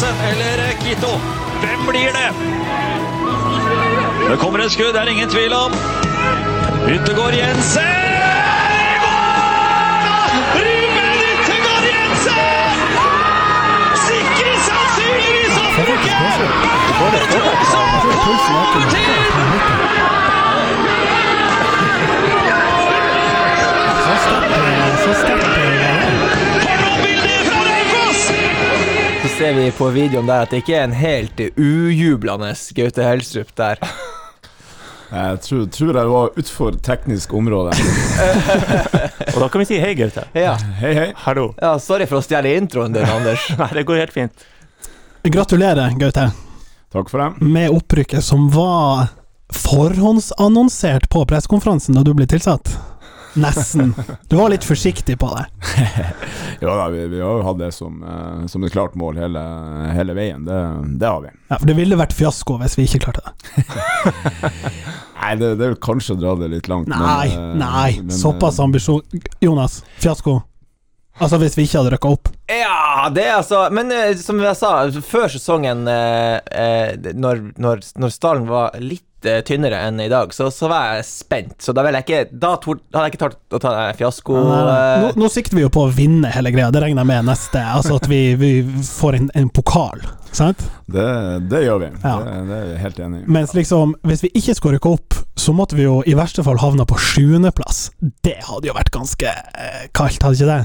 Jensen eller Kito? Hvem blir det? Det kommer et skudd, det er ingen tvil om. Yttergård Jensen! Sannsynligvis opprykket! Tromsø får til! Ser vi på videoen der at det ikke er en helt ujublende Gaute Helstrup der. Jeg tror, tror jeg var utfor teknisk område. Og da kan vi si hei, Gaute. Ja. Hei, hei. Hallo. ja, sorry for å stjele introen din, Anders. Nei, det går helt fint. Gratulerer, Gaute, Takk for det. med opprykket som var forhåndsannonsert på pressekonferansen da du ble tilsatt. Nesten. Du var litt forsiktig på det. jo da, vi, vi har jo hatt det som, eh, som et klart mål hele, hele veien. Det, det har vi. Ja, for det ville vært fiasko hvis vi ikke klarte det. Nei, det, det vil kanskje dra det litt langt. men, Nei, eh, nei. men, Såpass eh, ambisjon Jonas, fiasko. Altså hvis vi ikke hadde rykka opp. Ja, det er altså Men eh, som jeg sa, før sesongen, eh, eh, når, når, når stallen var litt eh, tynnere enn i dag, så, så var jeg spent. Så da, jeg ikke, da tor- hadde jeg ikke tort å ta en fiasko. eh, Nå, nå sikter vi jo på å vinne hele greia, det regner jeg med neste. Altså at vi, vi får en, en pokal, sant? Det, det gjør vi. Ja. Det, det er jeg helt enig i. Mens liksom, hvis vi ikke skulle rykke opp, så måtte vi jo i verste fall havna på sjuendeplass. Det hadde jo vært ganske eh, kaldt, hadde ikke det?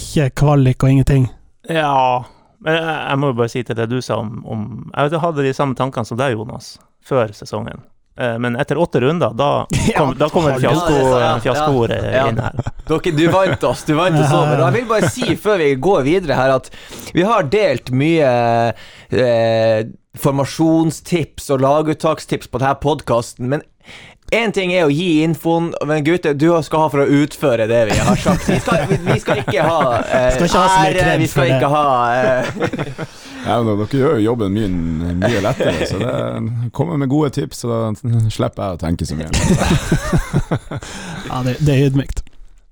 Ikke kvalik og ingenting. Ja Men jeg må jo bare si til det du sa om, om Jeg hadde de samme tankene som deg, Jonas, før sesongen. Eh, Men etter åtte runder, da, kom, da kommer Ja, det er så, ja. fiaskoordet Ja. inn her. Dere, du vant oss, du vant oss over. Jeg vil bare si før vi går videre her, at vi har delt mye eh, formasjonstips og laguttakstips på denne podkasten, men Én ting er å gi infoen, men gutter, du skal ha for å utføre det vi har sagt. Vi skal, vi, vi skal ikke ha eh, Skal ikke ha ære, vi skal for det. ikke ha eh, Ja, men dere gjør jo jobben mye, mye lettere, så det kommer med gode tips, så da slipper jeg å tenke så mye. Ja, det, det er ydmykt.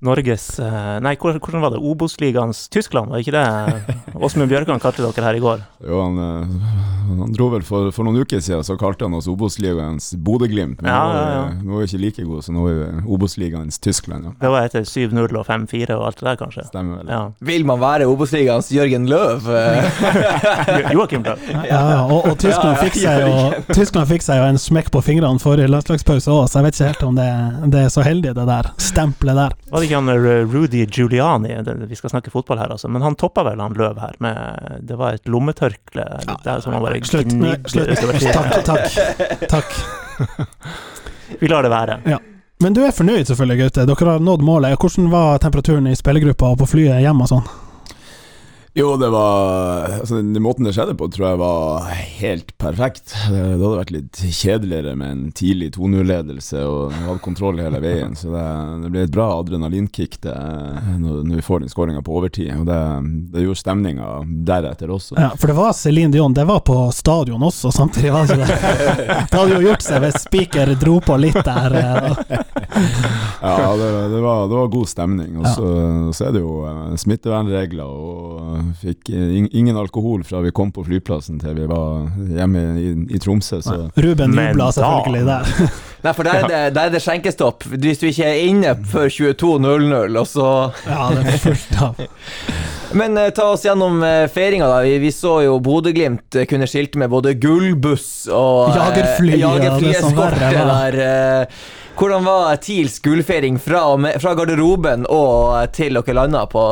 Norges eh, Nei, hvor- hvordan var det? Obos-ligaens Tyskland, var det ikke det? Åsmund Bjørkan kalte dere her i går. Jo, han, eh, han dro vel for, for noen uker siden, så kalte han oss Obos-ligaens Bodø-Glimt. Men Ja, nå, er ja, ja. nå er vi ikke like gode, så nå er vi Obos-ligaens Tyskland. Ja. Det var etter 7-0 og 5-4 og alt det der, kanskje. Stemmer vel. Ja. Vil man være Obos-ligaens Jørgen Løv? Joakim Løv. Ja, ja, og, og Tyskland, fikk seg jo, Tyskland fikk seg jo en smekk på fingrene forrige landslagspause òg, så jeg vet ikke helt om det, det er så heldig, det der stempelet der. Var det ikke han eh, Rudy Giuliani Vi skal snakke fotball her, altså. Men han toppa vel han Løv her med Det var et lommetørkle der som han bare Slutt. slutt. Takk, takk. takk. Vi lar det være. Men du er fornøyd selvfølgelig, Gaute. Dere har nådd målet. Hvordan var temperaturen i spillergruppa og på flyet hjem og sånn? Jo, det var altså, Den måten det skjedde på, tror jeg var helt perfekt. Det, det hadde vært litt kjedeligere med en tidlig 2-0-ledelse og hadde kontroll hele veien. Så det, det ble et bra adrenalinkick det, når, når vi får den skåringa på overtid. Og det, det gjorde stemninga deretter også. Ja, for det var Céline Dion. Det var på stadion også, samtidig. var det ikke det? Det hadde jo gjort seg hvis Spiker dro på litt der. eh, Ja, det, var, det var god stemning. Og så, så er det jo eh, smittevernregler, og fikk ing- ingen alkohol fra vi kom på flyplassen til vi var hjemme i, i Tromsø. Så Ruben jubla selvfølgelig der. Nei, for der er, det, der er det skjenkestopp. Hvis du ikke er inne før 22.00, og så Ja, det er fullt av. Men eh, ta oss gjennom eh, feiringa, da. Vi, vi så jo Bodø-Glimt eh, kunne skilte med både gullbuss og eh, Jagerfly, ja, det som jagerflyeskorte verre der. eh. hvordan var TILs gullfeiring fra, fra garderoben og til dere landa på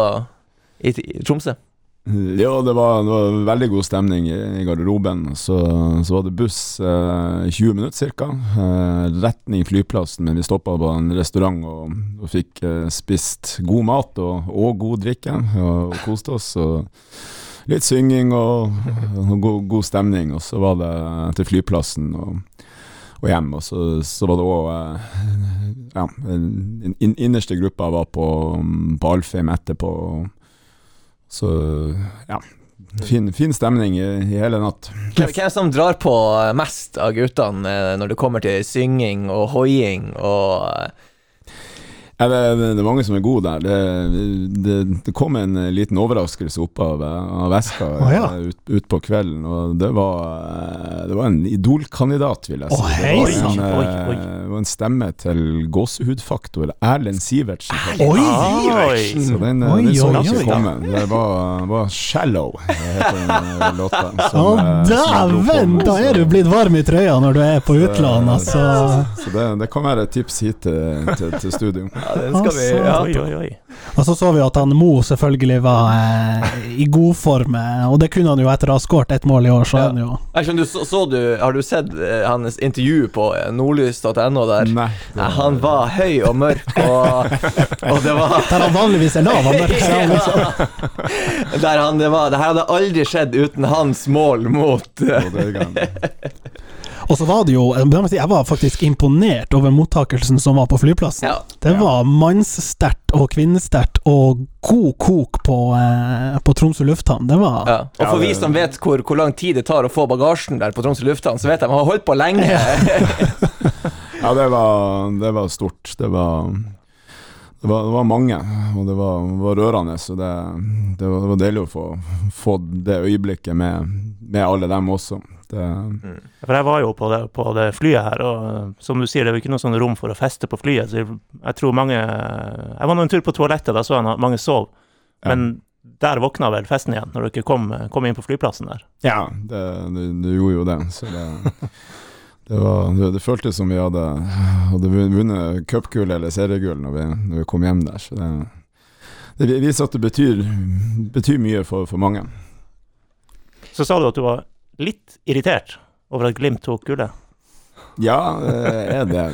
i, i Tromsø? Ja, det var, det var veldig god stemning i, i garderoben. Så, så var det buss eh, 20 minutter ca. Eh, retning flyplassen, men vi stoppa på en restaurant og, og fikk eh, spist god mat og, og god drikke. Og, og koste oss. Og litt synging og, og god, god stemning. Og så var det til flyplassen og, og hjem. Og så, så var det òg ja, den innerste gruppa var på, på Alfheim etterpå. Så ja, fin, fin stemning i, i hele natt. Hvem, hvem som drar på mest av guttene eh, når det kommer til synging og hoiing og eh, det, det, det er mange som er gode der. Det, det, det kom en liten overraskelse opp av, av veska Å, ja. eh, ut, ut på kvelden, og det var, eh, det var en idolkandidat, vil jeg si. Å, det, var en, Oi, eh, oi. det var en stemme til gåsehudfaktor. Erlend Sivertsen. Oi! Oi. Så den, eh, Oi, den så ikke komme. Det var, var 'Shallow', heter den eh, låta. Å, eh, dæven! Da er du blitt varm i trøya når du er på utlandet, altså. Så det, det kan være et tips hit til, til, til studio. Ja, den skal vi ja. Oi, oi, oi. Og så så vi at han Mo selvfølgelig var eh, i god form, eh, og det kunne han jo etter å ha skåret ett mål i år, så Ja. han jo skjønner, du, så, så du, Har du sett eh, hans intervju på eh, nordlys.no der? Nei. Nei, han var høy og mørk, og, og det var Der han vanligvis er lav, han mørk, så er liksom Ja. Der han, det var Det her hadde aldri skjedd uten hans mål mot Og så var det jo jeg var faktisk imponert over mottakelsen som var på flyplassen. Ja. Det var mannssterkt og kvinnesterkt og god kok på, eh, på Tromsø lufthavn. Det var ja. Og for Ja, vi som vet hvor, hvor lang tid det tar å få bagasjen der på Tromsø lufthavn, så vet jeg man har holdt på lenge. Ja, det var, det var stort. Det var, det var, det var mange, og det var, var rørende. Så det, det, var, det var deilig å få, få det øyeblikket med, med alle dem også. Det, For jeg var jo på det, på det flyet her, og eh, som du sier, det jo ikke noe sånn rom for å feste på flyet. Så jeg, jeg tror mange Jeg var nå en tur på toalettet, da så jeg at mange sov. Ja. Men der våkna vel festen igjen, når dere kom, kom inn på flyplassen der. ja, det, det, det gjorde jo det. Så det, det, var, det, det føltes som vi hadde, hadde vunnet cupgull eller seriegull når vi, når vi kom hjem der. Så det, det viser at det betyr, betyr mye for, for mange. Så sa du at du var litt irritert over at Glimt tok gullet. Ja, er det.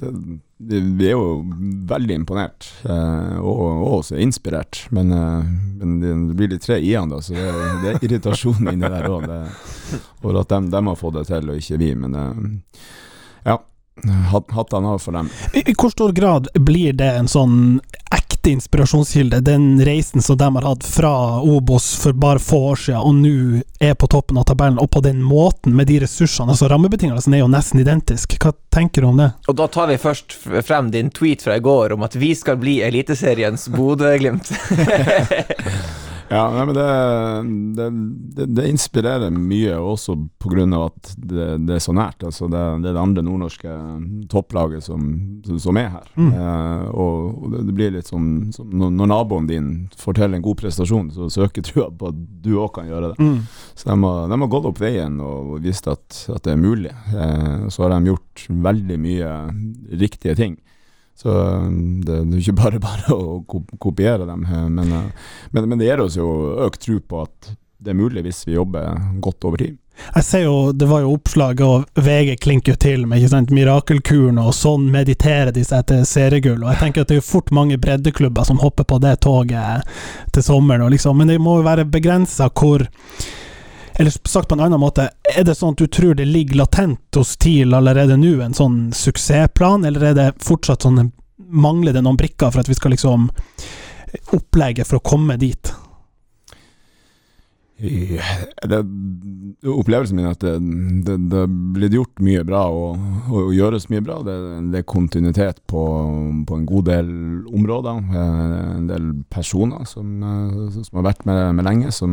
det, det vi er jo veldig imponert, eh, og, og også inspirert. Men, eh, men det blir litt tre i-en, da, så det, det er irritasjon inni der òg. Over at de, har fått det til, og ikke vi. Men eh, ja, hattene av for dem. I, I hvor stor grad blir det en sånn ekte inspirasjonskilde, den reisen som de har hatt fra Obos for bare få år siden, og nå er på toppen av tabellen, og på den måten, med de ressursene altså Rammebetingelsene er jo nesten identiske. Hva tenker du om det? Og da tar vi først frem din tweet fra i går om at vi skal bli Eliteseriens Bodø-Glimt. Ja, nei, men det, det, det, det inspirerer mye, også pga. at det, det er så nært. Altså det, det er det andre nordnorske topplaget som, som er her. Mm. Eh, og og det, blir litt som, som når, naboen din får til en god prestasjon, så søker trua på at du òg kan gjøre det. Så de har, de har gått opp veien og vist at, at det er mulig. Eh, så har de gjort veldig mye riktige ting. Så um, det, det er ikke bare bare å kopiere dem, eh, men, eh, men, men det gir oss jo økt tro på at det er mulig hvis vi jobber godt over tid. Jeg ser jo, Det var jo oppslag, og VG klinker jo til med ikke sant, mirakelkuren, og sånn mediterer de seg til seriegull. og Jeg tenker at det er jo fort mange breddeklubber som hopper på det toget til sommeren. Liksom, men det må jo være begrensa hvor Eller sagt på en annen måte, er det sånn at du tror det ligger latent hos TIL allerede nå, en sånn suksessplan, eller er det fortsatt sånn Mangler det noen brikker for at vi skal liksom Opplegget for å komme dit? Det, opplevelsen min er at det, det, det blir gjort mye bra og, og gjøres mye bra. Det, det er kontinuitet på, på en god del områder. En del personer som, som har vært med, med lenge, som,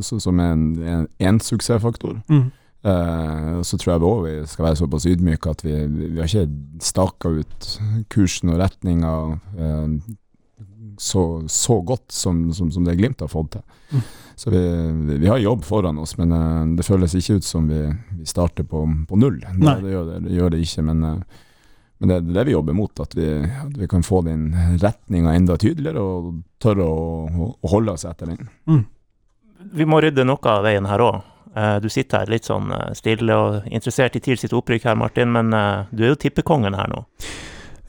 som er en, en, en suksessfaktor. Mm. Eh, så tror jeg òg vi skal være såpass ydmyke at vi, vi har ikke staka ut kursen og retninga eh, så, så godt som, som, som det Glimt har fått til. Mm. Så vi, vi, vi har jobb foran oss, men eh, det føles ikke ut som vi, vi starter på, på null. Det, det, gjør det, det gjør det ikke, men, eh, men det er det vi jobber mot. At vi, at vi kan få den retninga enda tydeligere og tørre å, å, å holde oss etter den. Mm. Vi må rydde noe av veien her òg. Du sitter her litt sånn eh, stille og interessert i TIL sitt opprykk her, Martin, men eh, du er jo tippekongen her nå.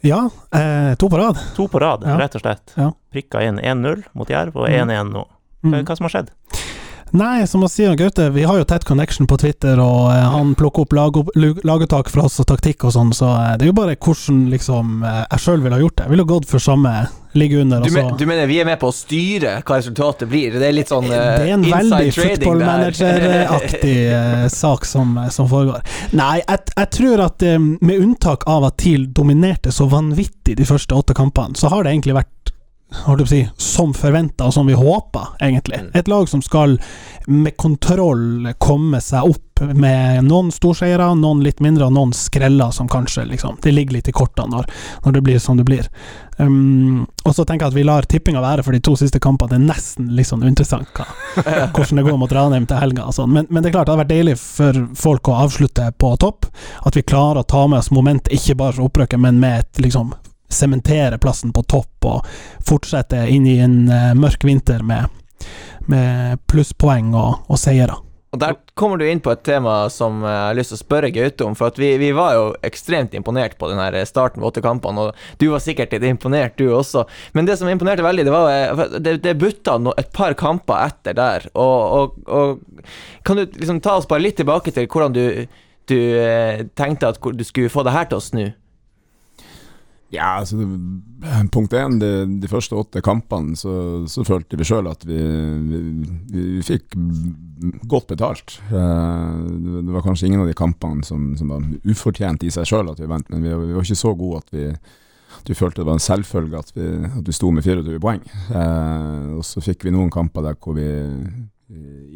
Ja, eh, to på rad. To på rad, Ja. rett og slett. Ja. Prikka inn 1-0 mot Jerv, og Mm. 1-1 nå. Hva, Mm. hva som har skjedd? Nei, som å si han Gaute, vi har jo tett connection på Twitter, og eh, han plukker opp lag, laguttak fra oss og taktikk og sånn, så eh, det er jo bare hvordan liksom eh, jeg sjøl ville ha gjort det. Jeg ville gått for samme ligge under. Du, men, du mener vi er med på å styre hva resultatet blir? Det er litt sånn eh, det er en veldig football manager-aktig eh, sak som, som foregår. Nei, jeg, jeg tror at eh, med unntak av at TIL dominerte så vanvittig de første åtte kampene, så har det egentlig vært holdt jeg på å si, som forventa og som vi håpa, egentlig. Mm. Et lag som skal med kontroll komme seg opp med noen storseiere, noen litt mindre, og noen skreller som kanskje liksom Det ligger litt i kortene når, når det blir som det blir. Um, og så tenker jeg at vi lar tippinga være for de to siste kampene. Det er nesten litt sånn interessant hva, hvordan det går mot Ranheim til helga. og sånn. Men, men det er klart det hadde vært deilig for folk å avslutte på topp. At vi klarer å ta med oss momentet, ikke bare for opprøket, men med et liksom sementere plassen på topp og fortsette inn i en eh, mørk vinter med, med plusspoeng og, og seire. Og Der kommer du inn på et tema som jeg har lyst til å spørre Gaute om. For vi, vi var jo ekstremt imponert på den starten på åtte kampene, og du var sikkert litt imponert, du også. Men det som imponerte veldig, det var det, det butta no, et par kamper etter der. Og, og, og Kan du liksom ta oss bare litt tilbake til hvordan du, du eh, tenkte at du skulle få det her til å snu? Ja, altså Punkt én, de, de første åtte kampene så, så følte vi sjøl at vi, vi, vi, fikk godt betalt. Eh, Det var kanskje ingen av de kampene som, som var ufortjent i seg sjøl at vi vant, men vi, vi var ikke så gode at vi, at følte det var en selvfølge at vi, at sto med 24 poeng. Eh, og så fikk vi noen kamper der hvor vi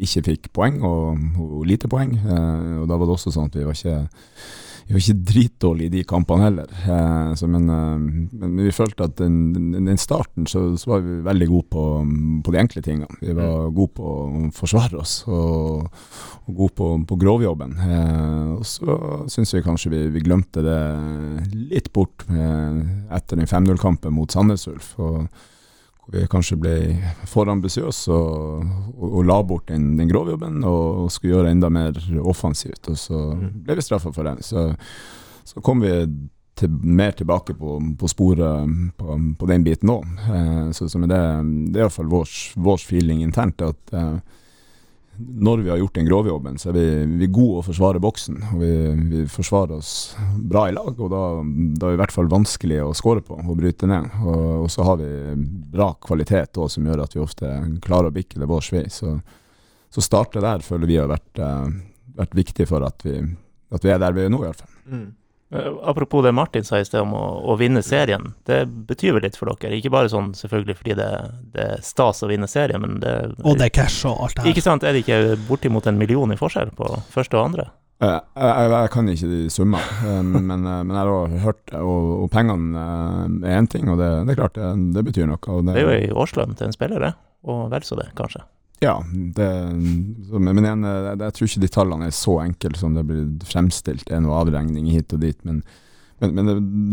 ikke fikk poeng, og, og lite poeng. Eh, og da var det også sånn at vi var ikke vi var ikke dritdårlige i de kampene heller. Eh, så, men, eh, men vi følte at den, den, starten så, så var vi veldig gode på, på de enkle tingene. Vi var gode på å forsvare oss og, og gode på, på grovjobben. Eh, og så syns vi kanskje vi, vi glemte det litt bort med, etter den 5-0-kampen mot Sandnes Ulf. Og, vi kanskje ble for ambisiøse og, og, og la bort den, den grovjobben og, og skulle gjøre enda mer offensivt. Og så ble vi straffa for det. Så, så kom vi til, mer tilbake på, på sporet på, på den biten òg. Eh, så, så det, det er iallfall vår, vår feeling internt. at eh, når vi har gjort den grovjobben, så er vi, vi er gode å forsvare boksen. Og vi, vi forsvarer oss bra i lag, og da, da er det i hvert fall vanskelig å skåre på og bryte ned. Og, og så har vi bra kvalitet òg, som gjør at vi ofte klarer å bikke det vår vei. Så, så starte der føler vi har vært, eh, vært viktig for at vi, at vi er der vi er nå, i hvert fall. Eh, Apropos det Martin sa i sted om å, å vinne serien. Det betyr vel litt for dere? Ikke bare sånn selvfølgelig fordi det, det er stas å vinne serien, men det Og det er cash og alt det her. Ikke sant? Er det ikke bortimot en million i forskjell på første og andre? Eh, Jeg, jeg, jeg kan ikke de summene, eh, men, eh, men jeg har hørt. Og, og pengene eh, er én ting, og det, det er klart det, det betyr noe. Og Det er jo ei årslønn til en spiller, det. Og vel så det, kanskje. Ja, det, men igjen, jeg, jeg tror ikke de tallene er så enkle som det blir fremstilt. Det er noe avregning hit og dit. Men, men, men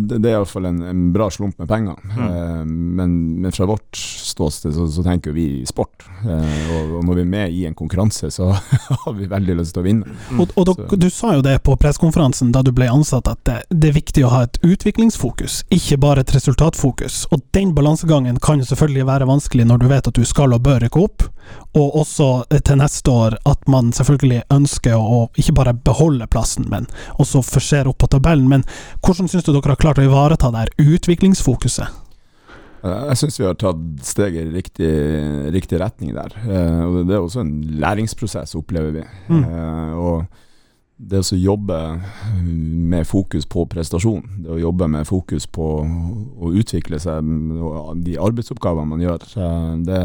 det, det er iallfall en, en bra slump med penger. Eh, men, men fra vårt ståsted så, så tenker vi sport. Eh, og, og når vi er med i en konkurranse, så har vi veldig lyst til å vinne. Og, og dok, du sa jo det på pressekonferansen da du ble ansatt, at det, det er viktig å ha et utviklingsfokus, ikke bare et resultatfokus. Og den balansegangen kan jo selvfølgelig være vanskelig når du vet at du skal og bør rykke opp, og også eh, til neste år at man selvfølgelig ønsker å ikke bare beholde plassen, men også forsere opp på tabellen. Men hvordan syns du dere har klart å ivareta det her utviklingsfokuset? Jeg syns vi har tatt steg i riktig, riktig retning der. Eh, og det er også en læringsprosess, opplever vi. Mm. Eh, og det å jobbe med fokus på prestasjon, det å jobbe med fokus på å utvikle seg, og de arbeidsoppgavene man gjør, det,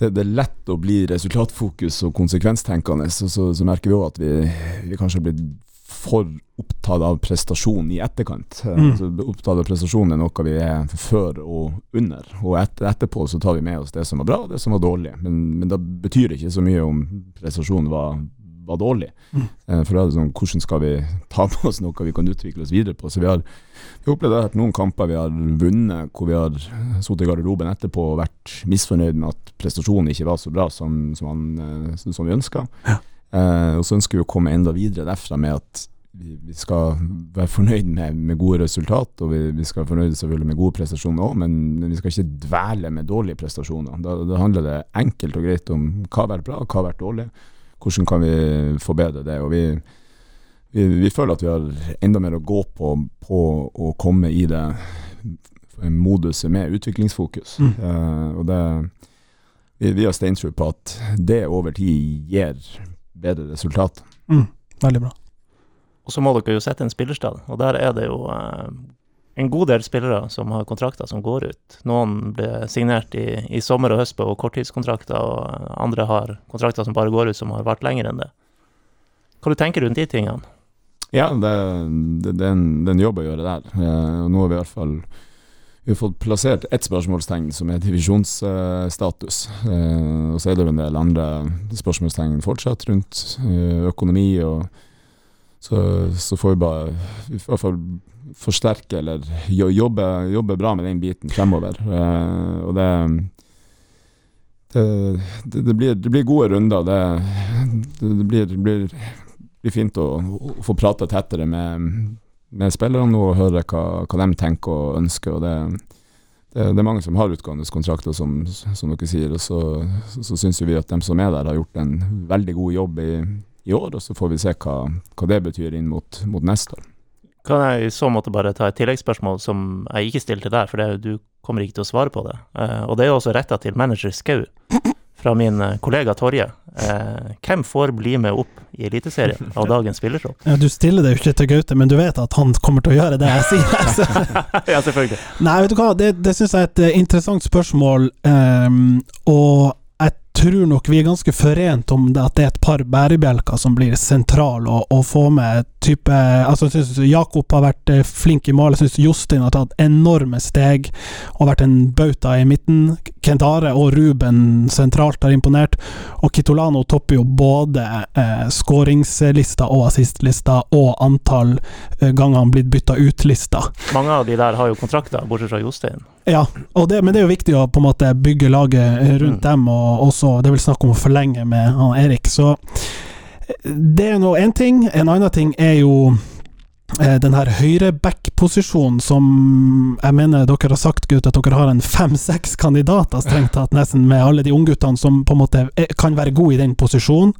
det, det er lett å bli resultatfokus og konsekvenstenkende. Så, så, så merker vi òg at vi, vi kanskje har blitt for opptatt av prestasjon i etterkant. Eh, Mm. Altså, opptatt av prestasjon er noe vi er før og under. Og et, etterpå så tar vi med oss det som var bra og det som var dårlig. Men, men da betyr det ikke så mye om prestasjonen var, var dårlig. Mm. Eh, For da er det sånn, hvordan skal vi ta med oss noe vi kan utvikle oss videre på? Så vi har, vi har opplevd noen kamper vi har vunnet, hvor vi har sittet i garderoben etterpå og vært misfornøyd med at prestasjonen ikke var så bra som, som, han, eh, som, vi ønska. Eh, og så ønsker vi å komme enda videre derfra med at vi, skal være fornøyd med, med gode resultat, og vi, vi skal være fornøyd selvfølgelig med gode prestasjoner òg, men, vi skal ikke dvele med dårlige prestasjoner. Da, da handler det enkelt og greit om hva har vært bra, hva har vært dårlig. Hvordan kan vi forbedre det? og vi vi, vi, føler at vi har enda mer å gå på på å komme i det moduset med utviklingsfokus. Mm. Uh, og det, vi, vi har steintro på at det over tid gir bedre resultat. Mm. Veldig bra. Og så må dere jo sette en spillerstad, og der er det jo eh, en god del spillere som har kontrakter som går ut. Noen ble signert i, i sommer og høst på korttidskontrakter, og andre har kontrakter som bare går ut som har vært lenger enn det. Hva du tenker rundt de tingene? Ja, det, det, det, er en, det, er en, jobb å gjøre der. Eh, nå har vi i hvert fall vi har fått plassert ett spørsmålstegn som er divisjonsstatus. Eh, og så er det en del andre spørsmålstegn fortsatt rundt eh, økonomi. og så, så, får vi bare i hvert fall forsterke eller jobbe, jobbe bra med den biten fremover. Eh, og det det, det, blir, det, blir, gode runder. Det, blir, blir, blir, fint å, å få prate tettere med med spillerne nå og høre hva, hva, de tenker og ønsker. og det, det, er mange som har utgående kontrakter, som, som dere sier. og Så, så, så syns vi at de som er der, har gjort en veldig god jobb i, i år. og Så får vi se hva, hva det betyr inn mot, mot, neste år. Kan jeg i så måte bare ta et tilleggsspørsmål som jeg ikke stilte deg, for det, du kommer ikke til å svare på det. Uh, og det er jo også retta til manager Skau fra min eh, kollega Torje. Eh, hvem får bli med opp i Eliteserien av dagens spillertropp? Ja, du stiller det jo ikke til Gaute, men du vet at han kommer til å gjøre det jeg sier. ja, selvfølgelig. Nei, vet du hva, det, det syns jeg er et eh, interessant spørsmål, um, og tror nok vi er ganske forent om det at det er et par bærebjelker som blir sentrale å, å, få med. Type, altså jeg synes Jakob har vært eh, flink i mål. Jeg syns Jostein har tatt enorme steg og vært en bauta i midten. Kent Are og Ruben sentralt har imponert. Og Kitolano topper jo både eh, skåringslista og assistlista og antall eh, ganger han blitt bytta ut-lista. Mange av de der har jo kontrakter, bortsett fra Jostein. Ja, det, men det er jo viktig å på en måte bygge laget rundt mm. dem, og også det er vel snakk om å forlenge med han Erik. Så det er nå én ting. En annen ting er jo Eh, den her høyreback-posisjonen som jeg mener dere har sagt, gutt, at dere har en fem-seks kandidater, strengt tatt, nesten, med alle de ungguttene som på en måte kan være gode i den posisjonen.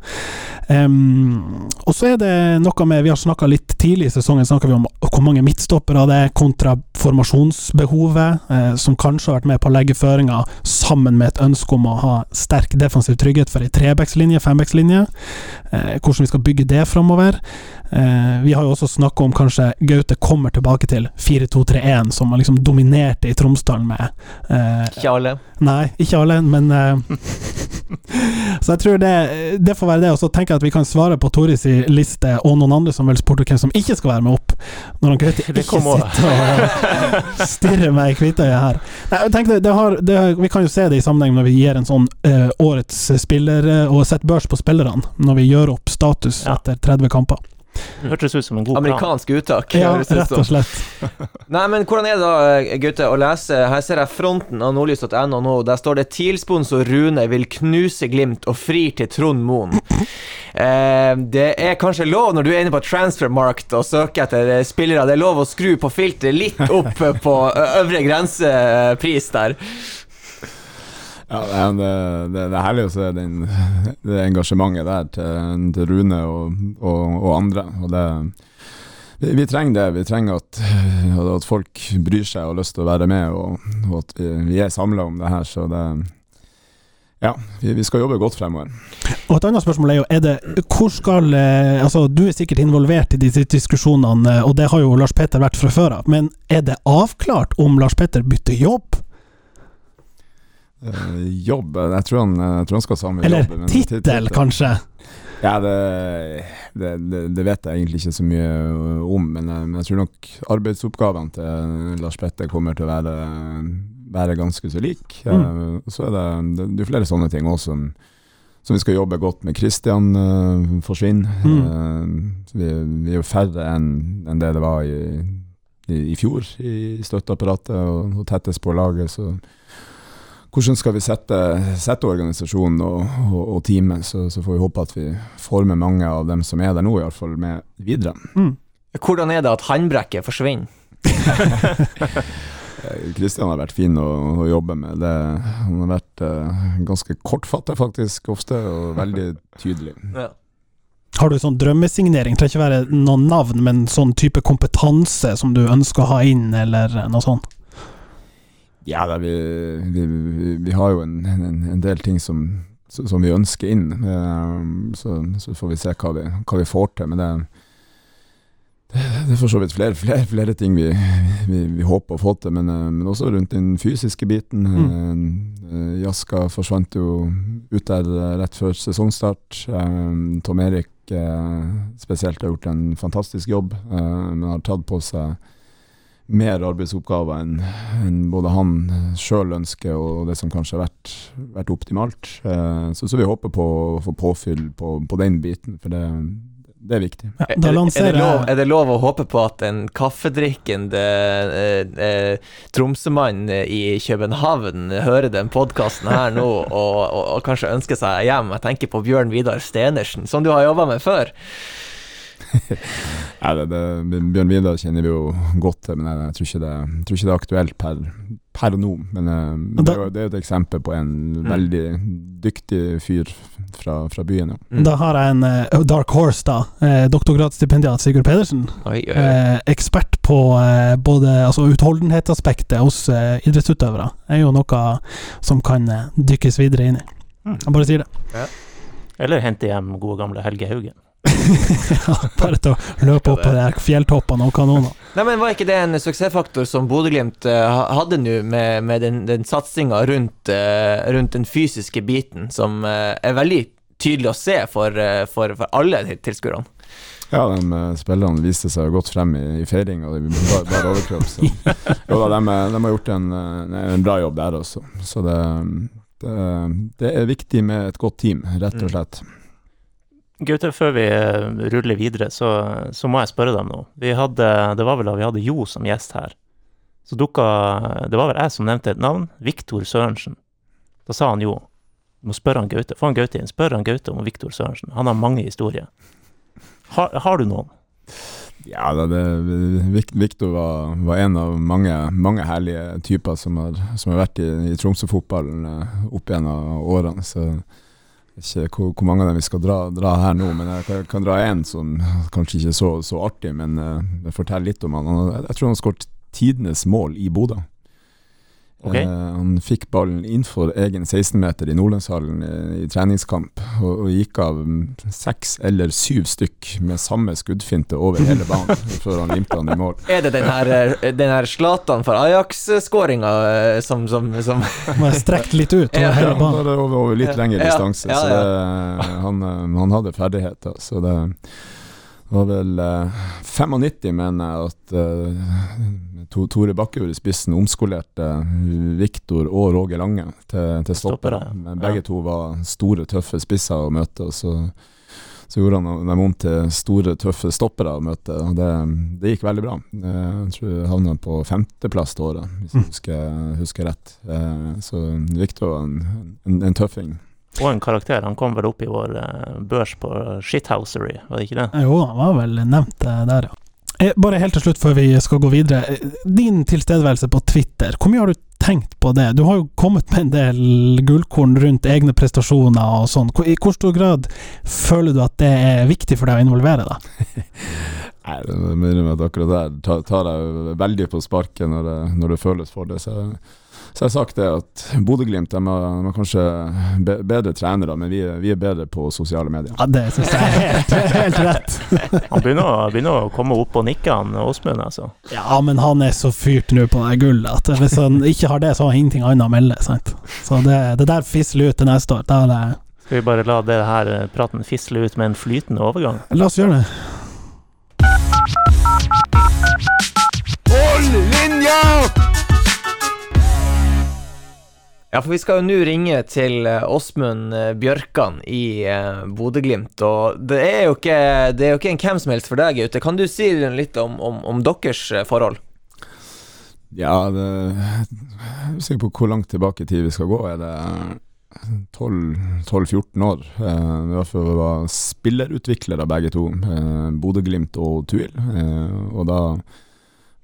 Um, og så er det noe med Vi har snakka litt tidlig i sesongen snakka vi om hvor mange midtstoppere det er kontra formasjonsbehovet, eh, som kanskje har vært med på å legge føringer sammen med et ønske om å ha sterk defensiv trygghet for ei trebackslinje, fembackslinje. Eh, hvordan vi skal bygge det framover. Eh, vi har jo også snakka om kanskje Gaute kommer tilbake til 4-2-3-1, som han liksom dominerte i Tromsdalen med eh, Ikke alle. Nei, ikke alle, men eh, Så jeg tror det, det får være det. Og så tenker jeg at vi kan svare på Toris liste og noen andre som vil spurte hvem som ikke skal være med opp. Når han Gaute ikke sitter og stirrer meg i hvitøyet her. Nei, jeg tenker det, har, det har, vi kan jo se det i sammenheng når vi gir en sånn eh, årets spiller, uh, og setter børs på spillerne, når vi gjør opp status ja. etter 30 kamper. Hørtes ut som en god Amerikansk plan. uttak. Ja, rett og slett. Nei, men hvordan er det da, gutter, å lese? Her ser jeg fronten av nordlys.no nå. Der står det 'TIL-sponsor Rune vil knuse Glimt og frir til Trond Moen'. Eh, det er kanskje lov, når du er inne på transfermarkt og søker etter spillere, det er lov å skru på filteret litt opp på øvre grensepris der. Ja, det, det, det, er herlig å se den, det engasjementet der til, til Rune og, og, og, andre. Og det, vi, trenger det. Vi trenger at, at, folk bryr seg og har lyst til å være med, og, og at vi, vi er samla om det her. Så det ja, vi, skal jobbe godt fremover. Og Et annet spørsmål er jo er det, hvor skal, eh, altså Du er sikkert involvert i disse diskusjonene, og det har jo Lars Petter vært fra før av. Men er det avklart om Lars Petter bytter jobb? Uh, jobb Jeg tror han, jeg tror han skal ha samme Eller jobb. Eller tittel, kanskje? Ja, det, det, det, vet jeg egentlig ikke så mye om, men, jeg, men jeg tror nok arbeidsoppgavene til Lars Petter kommer til å være, være ganske så like. Mm. Uh, så er det, det, det er flere sånne ting også som, som vi skal jobbe godt med. Christian uh, forsvinner. Mm. vi, vi, er jo færre enn en det det var i, i, i fjor i støtteapparatet og, og tettest på laget. så hvordan skal vi sette, sette organisasjonen og, og, og teamet, så, så, får vi håpe at vi får med mange av dem som er der nå, i hvert fall med videre. Mm. Hvordan er det at håndbrekket forsvinner? Kristian har vært fin å, å jobbe med. Det, han har vært uh, ganske kortfattet, faktisk, ofte, og veldig tydelig. Ja. Har du sånn drømmesignering? Det trenger ikke være noen navn, men sånn type kompetanse som du ønsker å ha inn, eller noe sånt? Ja, da, vi, vi, vi, har jo en, en, en del ting som, som vi ønsker inn, eh, så, så får vi se hva vi, hva vi får til. Men det, det, er for så vidt flere, flere, flere ting vi, håper å få til, men, eh, men også rundt den fysiske biten. Mm. Jaska forsvant jo ut der eh, rett før sesongstart. Eh, Tom Erik eh, spesielt har gjort en fantastisk jobb, eh, men har tatt på seg mer arbeidsoppgaver enn en både han sjøl ønsker og det som kanskje har vært, vært optimalt. Eh, så, så vi håper på å få påfyll på, på den biten, for det, det er viktig. Ja, Er, er, det lov, er det lov å håpe på at en kaffedrikkende eh, eh, Tromsømann i København hører den podkasten her nå og, og, og kanskje ønsker seg hjem? Jeg tenker på Bjørn Vidar Stenersen, som du har jobba med før. Nei, det, det, Bjørn Vidar kjenner vi jo godt til, men jeg, jeg, tror, ikke det, jeg tror ikke det er aktuelt per, per nå. Men, eh, men det, er jo, det er jo et eksempel på en veldig dyktig fyr fra, fra byen. Ja. Mm. Da har jeg en uh, dark horse, da. Eh, doktorgradsstipendiat Sigurd Pedersen. Oi, oi, oi. Eh, ekspert på eh, både altså, utholdenhetsaspektet hos eh, idrettsutøvere. er jo noe som kan eh, dykkes videre inn i. Mm. Jeg bare sier det. Eller hente hjem gode gamle Helge Haugen. bare til å løpe opp på de her fjelltoppene og kanonene. Nei, men Var ikke det en suksessfaktor som Bodø-Glimt eh, hadde nå, med, med den, den satsinga rundt, eh, rundt den fysiske biten, som eh, er veldig tydelig å se for, for, for alle til- tilskuerne? Ja, de spillerne viste seg godt frem i, i feiring, og det bare, bare overkropp. Så. Jo da, de, de har gjort en, en bra jobb der også. Så det, det, det er viktig med et godt team, rett og slett. Gutter, før vi eh, ruller videre, så, så må jeg spørre deg om noe. Vi hadde, det var vel da vi hadde Jo som gjest her. Så dukka Det var vel jeg som nevnte et navn. Viktor Sørensen. Da sa han jo Du må spørre han Gaute. Få han Gaute inn. Spør han Gaute om Viktor Sørensen. Han har mange historier. Har, har du noen? Ja, det, det, Viktor var, var en av mange, mange herlige typer som har, som har vært i, i Tromsø-fotballen eh, opp gjennom årene. Så ikke hvor, hvor mange av dem vi skal dra, dra her nå, men jeg kan, kan dra én som kanskje ikke er så, så artig, men uh, det forteller litt om han. jeg tror han har skåret tidenes mål i Bodø. Ok. Eh, han fikk ballen innenfor egen 16-meter i Nordlandshallen i, i treningskamp, og, og gikk av seks eller syv stykk med samme skuddfinte over hele banen før han limte han i mål. Er det den her, eh, den her Zlatan for Ajax-skåringa eh, som, som, som Må jeg strekt litt ut over Ja, hele banen. Ja, over, over litt lengre Ja, distanse, ja, så det, han, eh, han hadde ferdigheter. Så det var vel eh, 95, mener jeg, at eh, To- Tore Bakkejord i spissen omskolerte Viktor og Roger Lange til, til stoppere. Men begge to var store, tøffe spisser å møte. og så så gjorde han dem om til store, tøffe stoppere å møte, og det, det gikk veldig bra. Eh, Jeg tror jeg havna på femteplass det året, hvis jeg husker, husker rett. Eh, Så Viktor var en, en, en tøffing. Og en karakter. Han kom vel opp i vår eh, børs på Shithousery, var det ikke det? Jo, han var vel nevnt eh, der, ja. Eh, Bare helt til slutt før vi skal gå videre. Din tilstedeværelse på Twitter, hvor mye har du tenkt på det? Du har jo kommet med en del gullkorn rundt egne prestasjoner og sånn. I hvor stor grad føler du at det er viktig for deg å involvere deg? Nei, det må innrømme at akkurat der tar, tar jeg veldig på sparket når det, når det føles for det. Så, så jeg har sagt det at Bodø-Glimt de er, er kanskje be, bedre trenere, men vi vi er bedre på sosiale medier. Ja, det syns jeg er helt, helt rett. Han begynner, begynner å komme opp og nikke, han Åsmund, altså. Ja, men han er så fyrt nå på det gullet at hvis han ikke har det, så har han ingenting annet å melde. Sant? Så det, det der fisler ut til neste år. Da er det Skal vi bare la det her eh, praten fisle ut med en flytende overgang? La oss gjøre det. Ja, for vi skal jo nå ringe til eh, Åsmund eh, Bjørkan i eh, Bodø-Glimt, og det er, jo ikke, det er jo ikke en hvem som helst for deg, Gaute. Kan du si litt om, om, om deres eh, forhold? Ja, det, er usikker på hvor langt tilbake i tid vi skal gå. Er det, 12-14 år. Eh, I hvert fall var spillerutviklere begge to, eh, Bodø-Glimt og Tuil. Eh, og da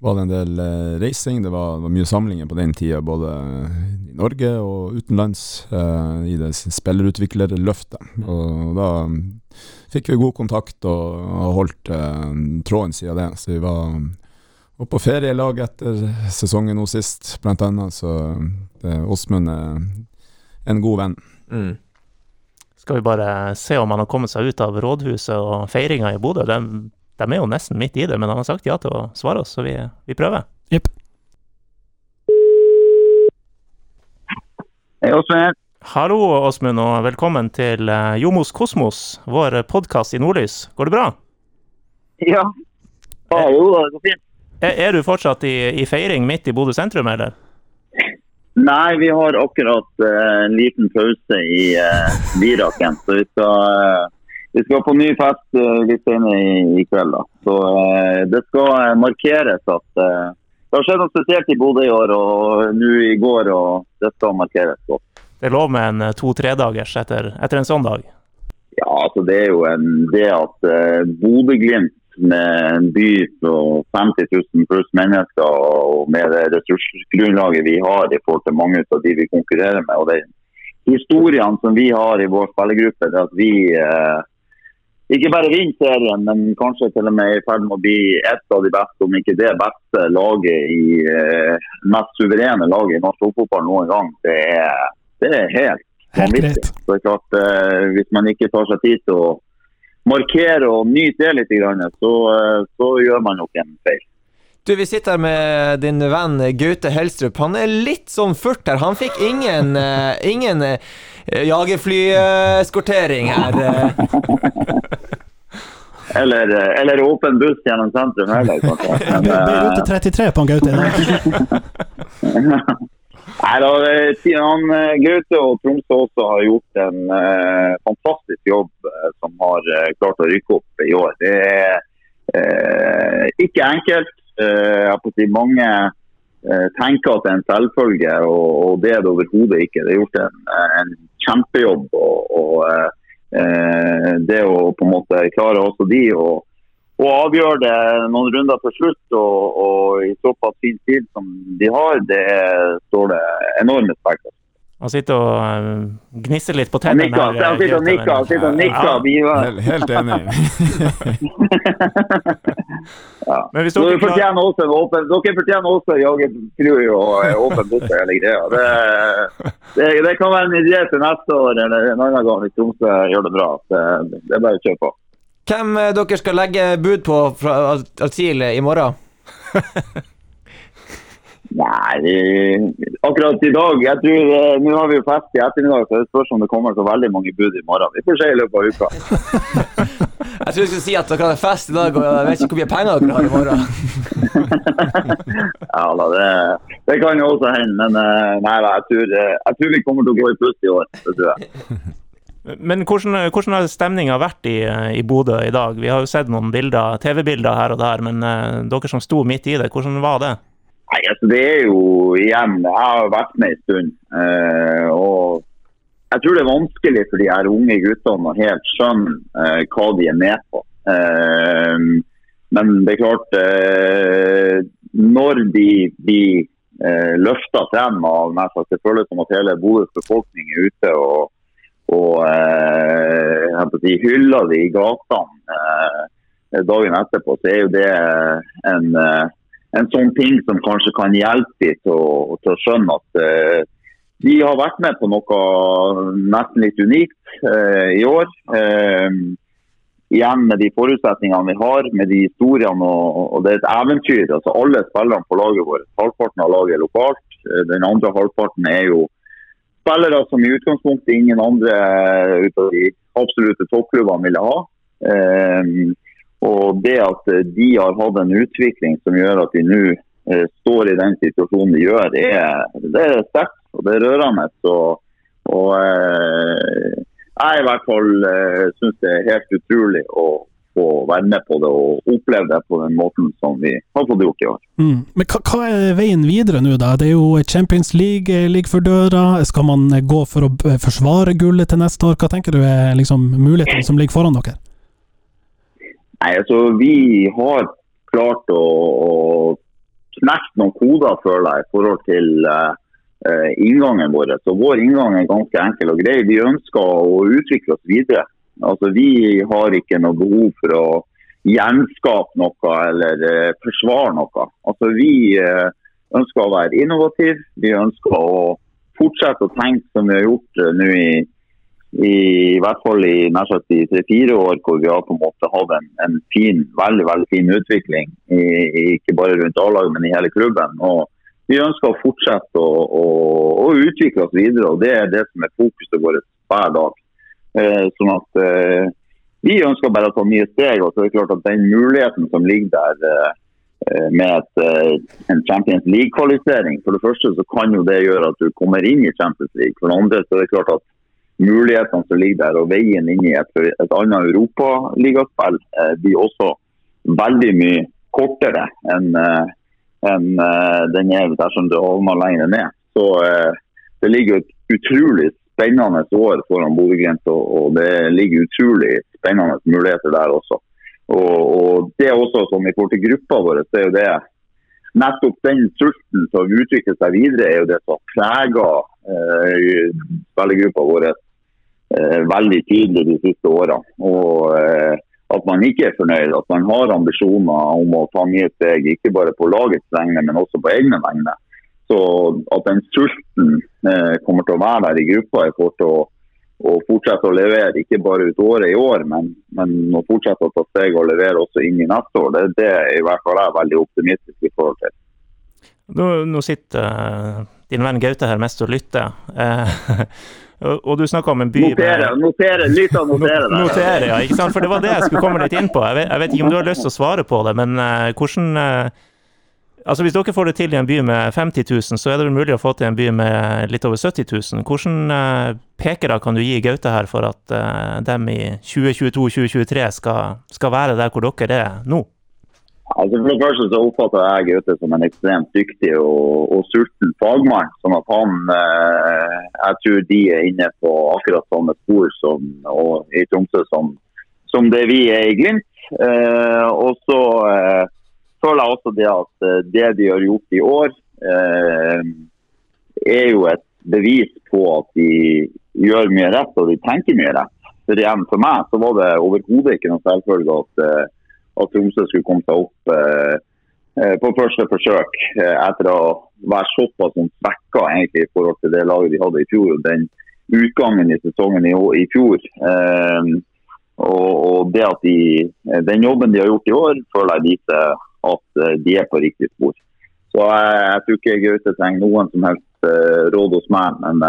var det en del eh, reising, det var, var mye samlinger på den tida, både i Norge og utenlands, eh, i det spillerutviklerløftet. Og da fikk vi god kontakt og har holdt eh, tråden siden det. Så vi var, var på ferie i lag etter sesongen nå sist, blant annet. Så Åsmund er en god venn. Mm. Skal vi bare se om han har kommet seg ut av rådhuset og feiringa i Bodø. De, de er jo nesten midt i det, men han har sagt ja til å svare oss, så vi, vi prøver. Jepp. Hei, Åsmund. Hallo, Åsmund, og velkommen til eh, Jomos Kosmos, vår podkast i Nordlys. Går det bra? Ja. ja jo, det går fint. Er, er du fortsatt i, i feiring midt i Bodø sentrum, eller? Nei, vi har akkurat uh, en liten pause i uh, Viraken, Så vi skal, eh, vi skal på ny fest uh, litt senere i, i kveld. da. Så uh, det skal eh, markeres at uh, det har skjedd noe spesielt i Bodø i år og nå i går, og det skal markeres godt. Det er lov med en eh, to-tredagers etter, etter en sånn dag. Ja, altså det er jo en, det at uh, Bodø-Glimt med en by på 50 000 pluss mennesker og med det ressursgrunnlaget vi har i forhold til mange av de vi konkurrerer med. og den Historiene som vi har i vår spillergruppe, det at vi uh, ikke bare vinne serien, men kanskje til og med er i ferd med å bli et av de beste, om ikke det beste laget i uh, mest suverene laget i norsk fotball noen gang. Det er, det er helt vanvittig. Så klart, eh, Hvis man ikke tar seg tid til å markere og nyte det litt, grann, så, eh, så gjør man nok en feil. Du, vi sitter her med din venn Gaute Helstrup. Han er litt sånn furt her. Han fikk ingen, uh, ingen uh, jagerflyeskortering her. eh. Eller, eh, eller åpen buss gjennom sentrum heller, kanskje. Men, rute eh, 33 på han Gaute i dag. Nei, da, eh, han, eh, Gaute og Tromsø også har gjort en uh, fantastisk jobb uh, som har uh, klart å rykke opp i år. Det er eh, ikke enkelt. Eh, si mange eh, tenker at det er en selvfølge, og, og det er det overhodet ikke. Det er gjort en, en kjempejobb. og, og eh, eh, det å på en måte klare også de å og avgjøre det noen runder til slutt og, og i såpass fin tid som de har, det står det enorm respekt av. Han sitter og eh, gnisser litt på Han tennene. nikker, han sitter og nikker, han sitter og men- nikker. Ja, Vi var- Helt, helt enig. ja. Men hvis dere Dere fortjener også en åpen Dere fortjener også jagerfly og eh, åpen buss hele greia. Det, det, det kan være en idé til neste år eller en annen gang hvis Tromsø gjør det bra. Det, det er bare å kjøre på. Hvem eh, dere skal legge bud på fra Al- Altil i morgen? Nei, akkurat i dag jeg tror, eh, Nå har vi jo fest i ettermiddag, så det spørs om det kommer så veldig mange bud i morgen. Vi får se i løpet av uka. Jeg tror du skulle si at dere hadde fest i dag, og jeg vet ikke hvor mye penger dere har i morgen. Ja, da, det, det kan jo også hende, men eh, nei, da, jeg, tror, eh, jeg tror vi kommer til å gå i pluss i år. Det tror jeg. Men hvordan, hvordan har stemninga vært i, i Bodø i dag? Vi har jo sett noen bilder, TV-bilder her og der, men dere som sto midt i det, hvordan var det? Nei, altså Det er jo igjen Jeg har vært med en stund. eh, og jeg tror det er vanskelig for de her unge guttene å helt skjønne eh, hva de er med på. Eh, men det er klart eh, Når de blir eh, løfta frem av meg, så Det føles som at hele Bodøs befolkning er ute og, og eh, si, hyller de i gatene eh, dagen etterpå. Så er jo det en en sånn ting som kanskje kan hjelpe dem til å, til å skjønne at uh, de har vært med på noe nesten litt unikt uh, i år. Uh, igjen med de forutsetningene vi har, med de historiene og, og det er et eventyr. altså Alle spillerne på laget vårt, halvparten av laget er lokalt. Den andre halvparten er jo spillere som i utgangspunktet ingen andre ut av de absolutte toppklubbene ville ha. Eh, og det at eh, de har hatt en utvikling som gjør at de nå eh, står i den situasjonen de gjør, det er, det er sterkt og det er rørende. Og, og eh, jeg i hvert fall eh, syns det er helt utrolig å, få være med på det og oppleve det på den måten som vi har fått gjort i år. Mm. Men hva, hva, er veien videre nå, da? Det er jo Champions League eh, ligger for døra. Skal man eh, gå for å forsvare gullet til neste år? Hva tenker du er liksom, mulighetene som ligger foran dere? Nei, altså Vi har klart å, å knekke noen koder, føler jeg, i forhold til uh, inngangen vår. Så Vår inngang er ganske enkel og grei. Vi ønsker å utvikle oss videre. Altså, Vi har ikke noe behov for å gjenskape noe eller uh, forsvare noe. Altså, Vi uh, ønsker å være innovative. Vi ønsker å fortsette å tenke som vi har gjort nå i, i, i hvert fall i nær sagt i tre-fire år, hvor vi har på en måte hatt en, en fin, veldig veldig fin utvikling. I, ikke bare rundt A-laget, men i hele klubben. Og vi ønsker å fortsette å, å, å utvikle oss videre, og det er det som er fokuset vårt hver dag. Eh, sånn at eh, Vi ønsker bare å ta nye steg. og så er det klart at Den muligheten som ligger der eh, med et, en Champions League-kvalifisering For det første så kan jo det gjøre at du kommer inn i Champions League. For det andre så er det klart at mulighetene som ligger der og veien inn i et, et annet europaligaspill blir også veldig mye kortere enn enn den er dersom du havner lenger ned. Så det ligger et utrolig spennende år foran Bodø-Glimt, og, det ligger utrolig spennende muligheter der også. Og, og det er også som I forhold til gruppa vår, så er jo det nettopp den sulten som utvikler seg videre, er jo det som preger eh, spillergruppa vår eh, veldig tydelig de siste årene. Og eh, At man ikke er fornøyd, at man har ambisjoner om å ta nye steg, ikke bare på lagets vegne, men også på egne vegne. Så at den sulten eh, kommer til å være der i gruppa i forhold til å, å, fortsette å levere, ikke bare ut året i år, men, men å fortsette å ta steg og levere også inn i neste år, det, det er i hvert fall jeg veldig optimistisk i forhold til. Nå, nå sitter din venn Gaute her mest og lytter. Uh, og du snakka om en by Notere, notere, lytt og notere. notere, ja, ikke sant? For det var det jeg skulle komme litt inn på. Jeg vet, jeg vet ikke om du har lyst til å svare på det, men uh, hvordan Altså Hvis dere får det til i en by med 50 000, så er det vel mulig å få til en by med litt over 70 000. Hvordan uh, pekere kan du gi Gaute her for at uh, dem i 2022-2023 skal, skal, være der hvor dere er nå? Altså For det første så oppfatter jeg Gaute som en ekstremt dyktig og, og sulten fagmann. sånn at han, eh, Jeg tror de er inne på akkurat samme spor som, og, i Tromsø som, som, det vi er i Glimt. og så føler jeg også det at eh, det de har gjort i år, eh, er jo et bevis på at de gjør mye rett og de tenker mye rett. For igjen, for meg så var det overhodet ikke noe selvfølge at, eh, at Tromsø skulle komme seg opp eh, eh, på første forsøk eh, etter å være såpass svekka egentlig i forhold til det laget de hadde i fjor. og den utgangen i sesongen i, i fjor. Og, og, det at de, Den jobben de har gjort i år, føler jeg viser at eh, de er på riktig spor. Så jeg, jeg tror ikke Gaute trenger noen som helst råd hos meg, men,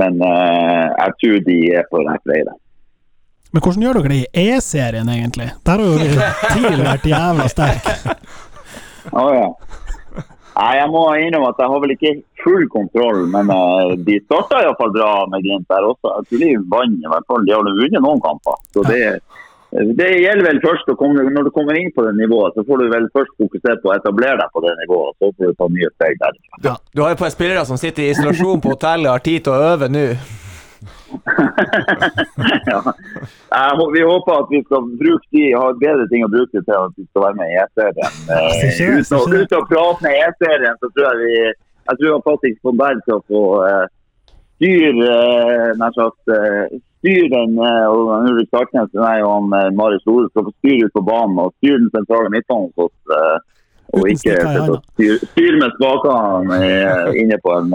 men jeg tror de er på rett vei. Men hvordan gjør dere det i E-serien, egentlig? Der har jo TIL vært jævla sterk. Å oh, ja. Nei, Jeg må innrømme at jeg har vel ikke full kontroll, men uh, de starta iallfall bra med Glimt der også. Jeg tror de vant i hvert fall. De har vunnet noen kamper. Så det, det gjelder vel først å komme, Når du kommer inn på det nivået, så får du vel først fokusere på å etablere deg på det nivået. Så får du ta nye steg der. Ja. Du har jo et par spillere som sitter i isolasjon på hotellet og har tid til å øve nå. ja. Vi håper at vi skal bruke de, har bedre ting å bruke til at vi skal være med i E-serien. Uten, uten å prate med E-serien, så tror jeg vi jeg tror faktisk på Berg å få uh, styr, uh, nær sagt, uh, styr den eh, og Ulrik Starknes nei, og eh, Marius Lore skal få styre ut på banen og styre den sentrale midtbanen hos oss. Eh, og ikke styre, styr med spakene inne på en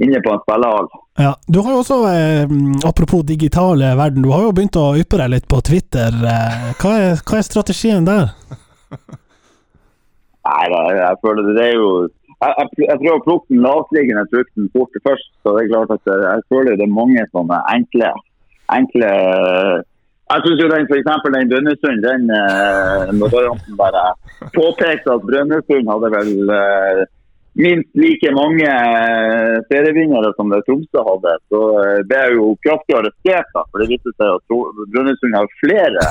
inne på en spillehall. Ja, du har jo også, eh, Apropos digitale verden, du har jo begynt å yppe deg litt på Twitter. Eh, hva, er, hva, er, strategien der? Nei, jeg, jeg føler det, er jo jeg, jeg, jeg, prøver å plukke den lavtliggende frukten fort først. så det er klart at jeg, jeg føler det er mange sånne enkle enkle jeg synes jo den, eksempel den Brønnøysund, den eh, bare påpekte at Brønnøysund hadde vel uh, minst like mange eh, serievinnere som det Tromsø hadde, så det ble jeg jo kraftig arrestert. da, For det viste seg at Brønnøysund har flere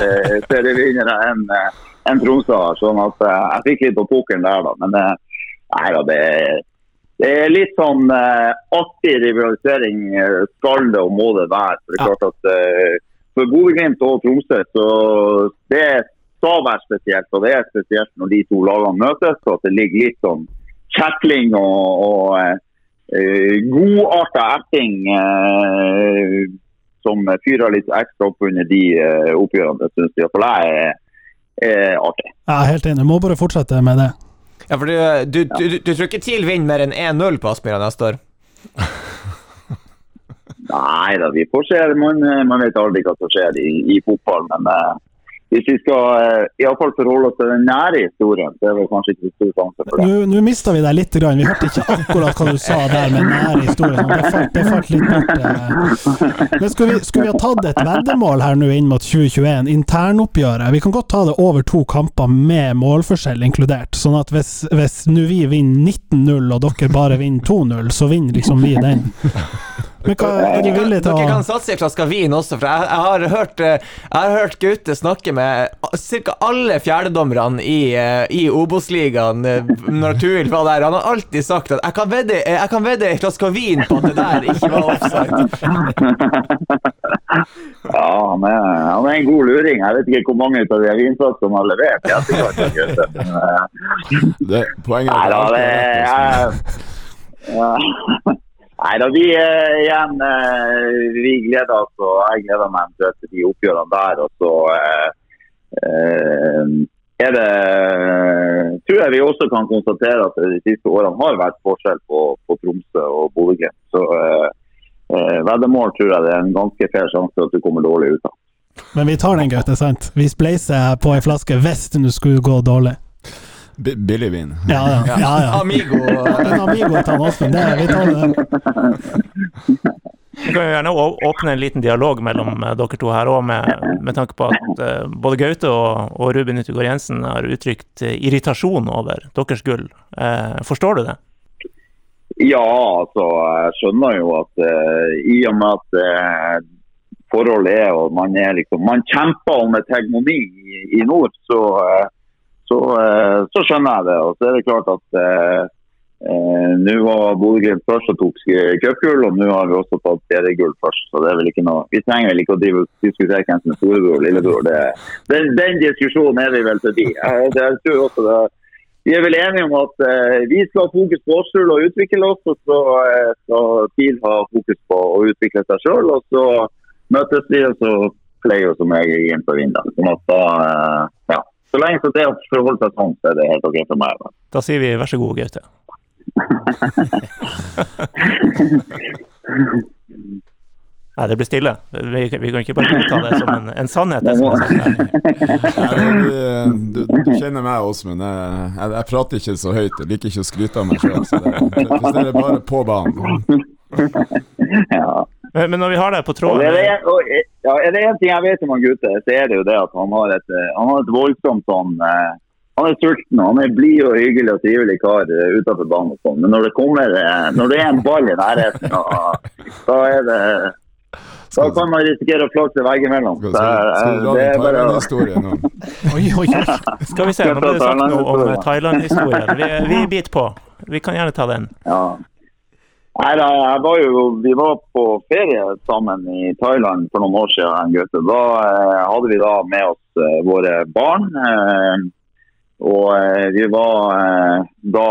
eh, serievinnere enn en Tromsø har. Sånn at eh, jeg fikk litt på pokeren der, da. Men eh, nei da, det, det er litt sånn eh, artig rivalisering eh, skal det og må det være. For det er klart at eh, for Bodø-Glimt og Tromsø, så det skal være spesielt. Og det er spesielt når de to lagene møtes, og at det ligger litt sånn kjekling og, og uh, eh, godarta erting uh, som fyrer litt ekstra opp under de uh, oppgjørene. Det syns iallfall jeg er, er artig. Jeg er helt enig. Må bare fortsette med det. Ja, for du, du, du, du, du tror ikke TIL vinner mer enn 1-0 på Aspmyra neste år? Nei da, vi får se. Man, man vet aldri hva som skjer i, i fotball. Men hvis vi skal uh, i alle fall forholde oss til den nære historien, så er det kanskje ikke så stor sjanse for det. Nå, nå mista vi deg litt. Vi hørte ikke akkurat hva du sa der med nære historie. Det det falt litt bort. eh. Men skulle vi, skulle vi ha tatt et veddemål her nå inn mot 2021? Internoppgjøret. Vi kan godt ta det over to kamper med målforskjell inkludert. Sånn at hvis, hvis nå vi vinner 19-0 og dere bare vinner 2-0, så vinner liksom vi den. Men hva er du villig til Dere kan satse fra skal vin også, for jeg, jeg, har hørt, eh, jeg har hørt Gaute snakke med ca. alle fjerdedommerne i, eh, i Obos-ligaen eh, når Tuil var der. Han har alltid sagt at 'jeg kan vedde, jeg kan vedde en flaske vin på at det der ikke var offside'. Ja, han er, han er en god luring. Jeg vet ikke hvor mange av de vinsatsene han har levert. Jeg Det, poenget Nei er da, at det rett, er ja. Nei da, vi eh, igjen eh, Vi gleder oss, og jeg gleder meg til de oppgjørene der. Og så eh, eh, er det Tror jeg vi også kan konstatere at det de siste årene har vært forskjell på, på Tromsø og Bodø-Glimt. Så eh, veddemål tror jeg det er en ganske fair sjanse at du kommer dårlig ut av. Men vi tar den, Gaute. sant? Vi spleiser på ei flaske hvis det skulle gå dårlig. Bi- Billig vin. Ja, ja. ja, ja. Amigo. En amigo til Åsmund, det vi tar det. Vi kan jo gjerne åpne en liten dialog mellom eh, dere to her òg, med, med tanke på at eh, både Gaute og, og Ruben Utegård Jensen har uttrykt eh, irritasjon over deres gull. Eh, forstår du det? Ja, altså jeg skjønner jo at i og med at eh, forholdet er og man er liksom Man kjemper om et hegemoni i, i nord, så, eh, så, eh, så skjønner jeg det. Og så er det klart at eh, eh, nå var Bodø-Glimt først og tok cupgull, og nå har vi også tatt seriegull først. Så det er vel ikke noe Vi trenger vel ikke å diskutere hvem som er storebror og lillebror. Det, den, den diskusjonen er vi vel forbi. Jeg, jeg tror også det vi er vel enige om at eh, vi skal ha fokus på oss selv og utvikle oss, og så eh, skal TIL ha fokus på å utvikle seg selv. Og så møtes vi, og så pleier vi som regel inn på vinden. Sånn at da, eh, ja. Så lenge så det forholder seg sånn, så er det helt ok for meg. da. Da sier vi vær så god, Gaute. Nei, det blir stille. Vi, vi kan ikke bare ta det som en, en sannhet. Det som er sagt. Nei, det- du, du kjenner meg også, men jeg, jeg, jeg prater ikke så høyt. Jeg liker ikke å skryte av meg sjøl. Så det, hvis det er bare på banen. Ja. Men, men når vi har deg på Og tråden er, det, en- og, eh, ja, er det en ting jeg vet om han gutte, så er det jo det at han har et, eh, han har et voldsomt sånn eh, Han er sulten, og han er blid og hyggelig og trivelig kar utenfor banen. og sånn. Men når det kommer eh, Når det er en ball i nærheten, da er det Da kan man risikere å flakse veggimellom. Skal, skal, eh, skal du det er en å Thailand-historie nå? Oi, oi, oi. Skal vi se, nå ble det sagt noe om Thailand-historien. Vi, vi biter på. Vi kan gjerne ta den. Ja. Nei, da, var jo, vi var på ferie sammen i Thailand for noen år siden. Gøte. Da eh, hadde vi da med oss eh, våre barn. Eh, og eh, vi var eh, da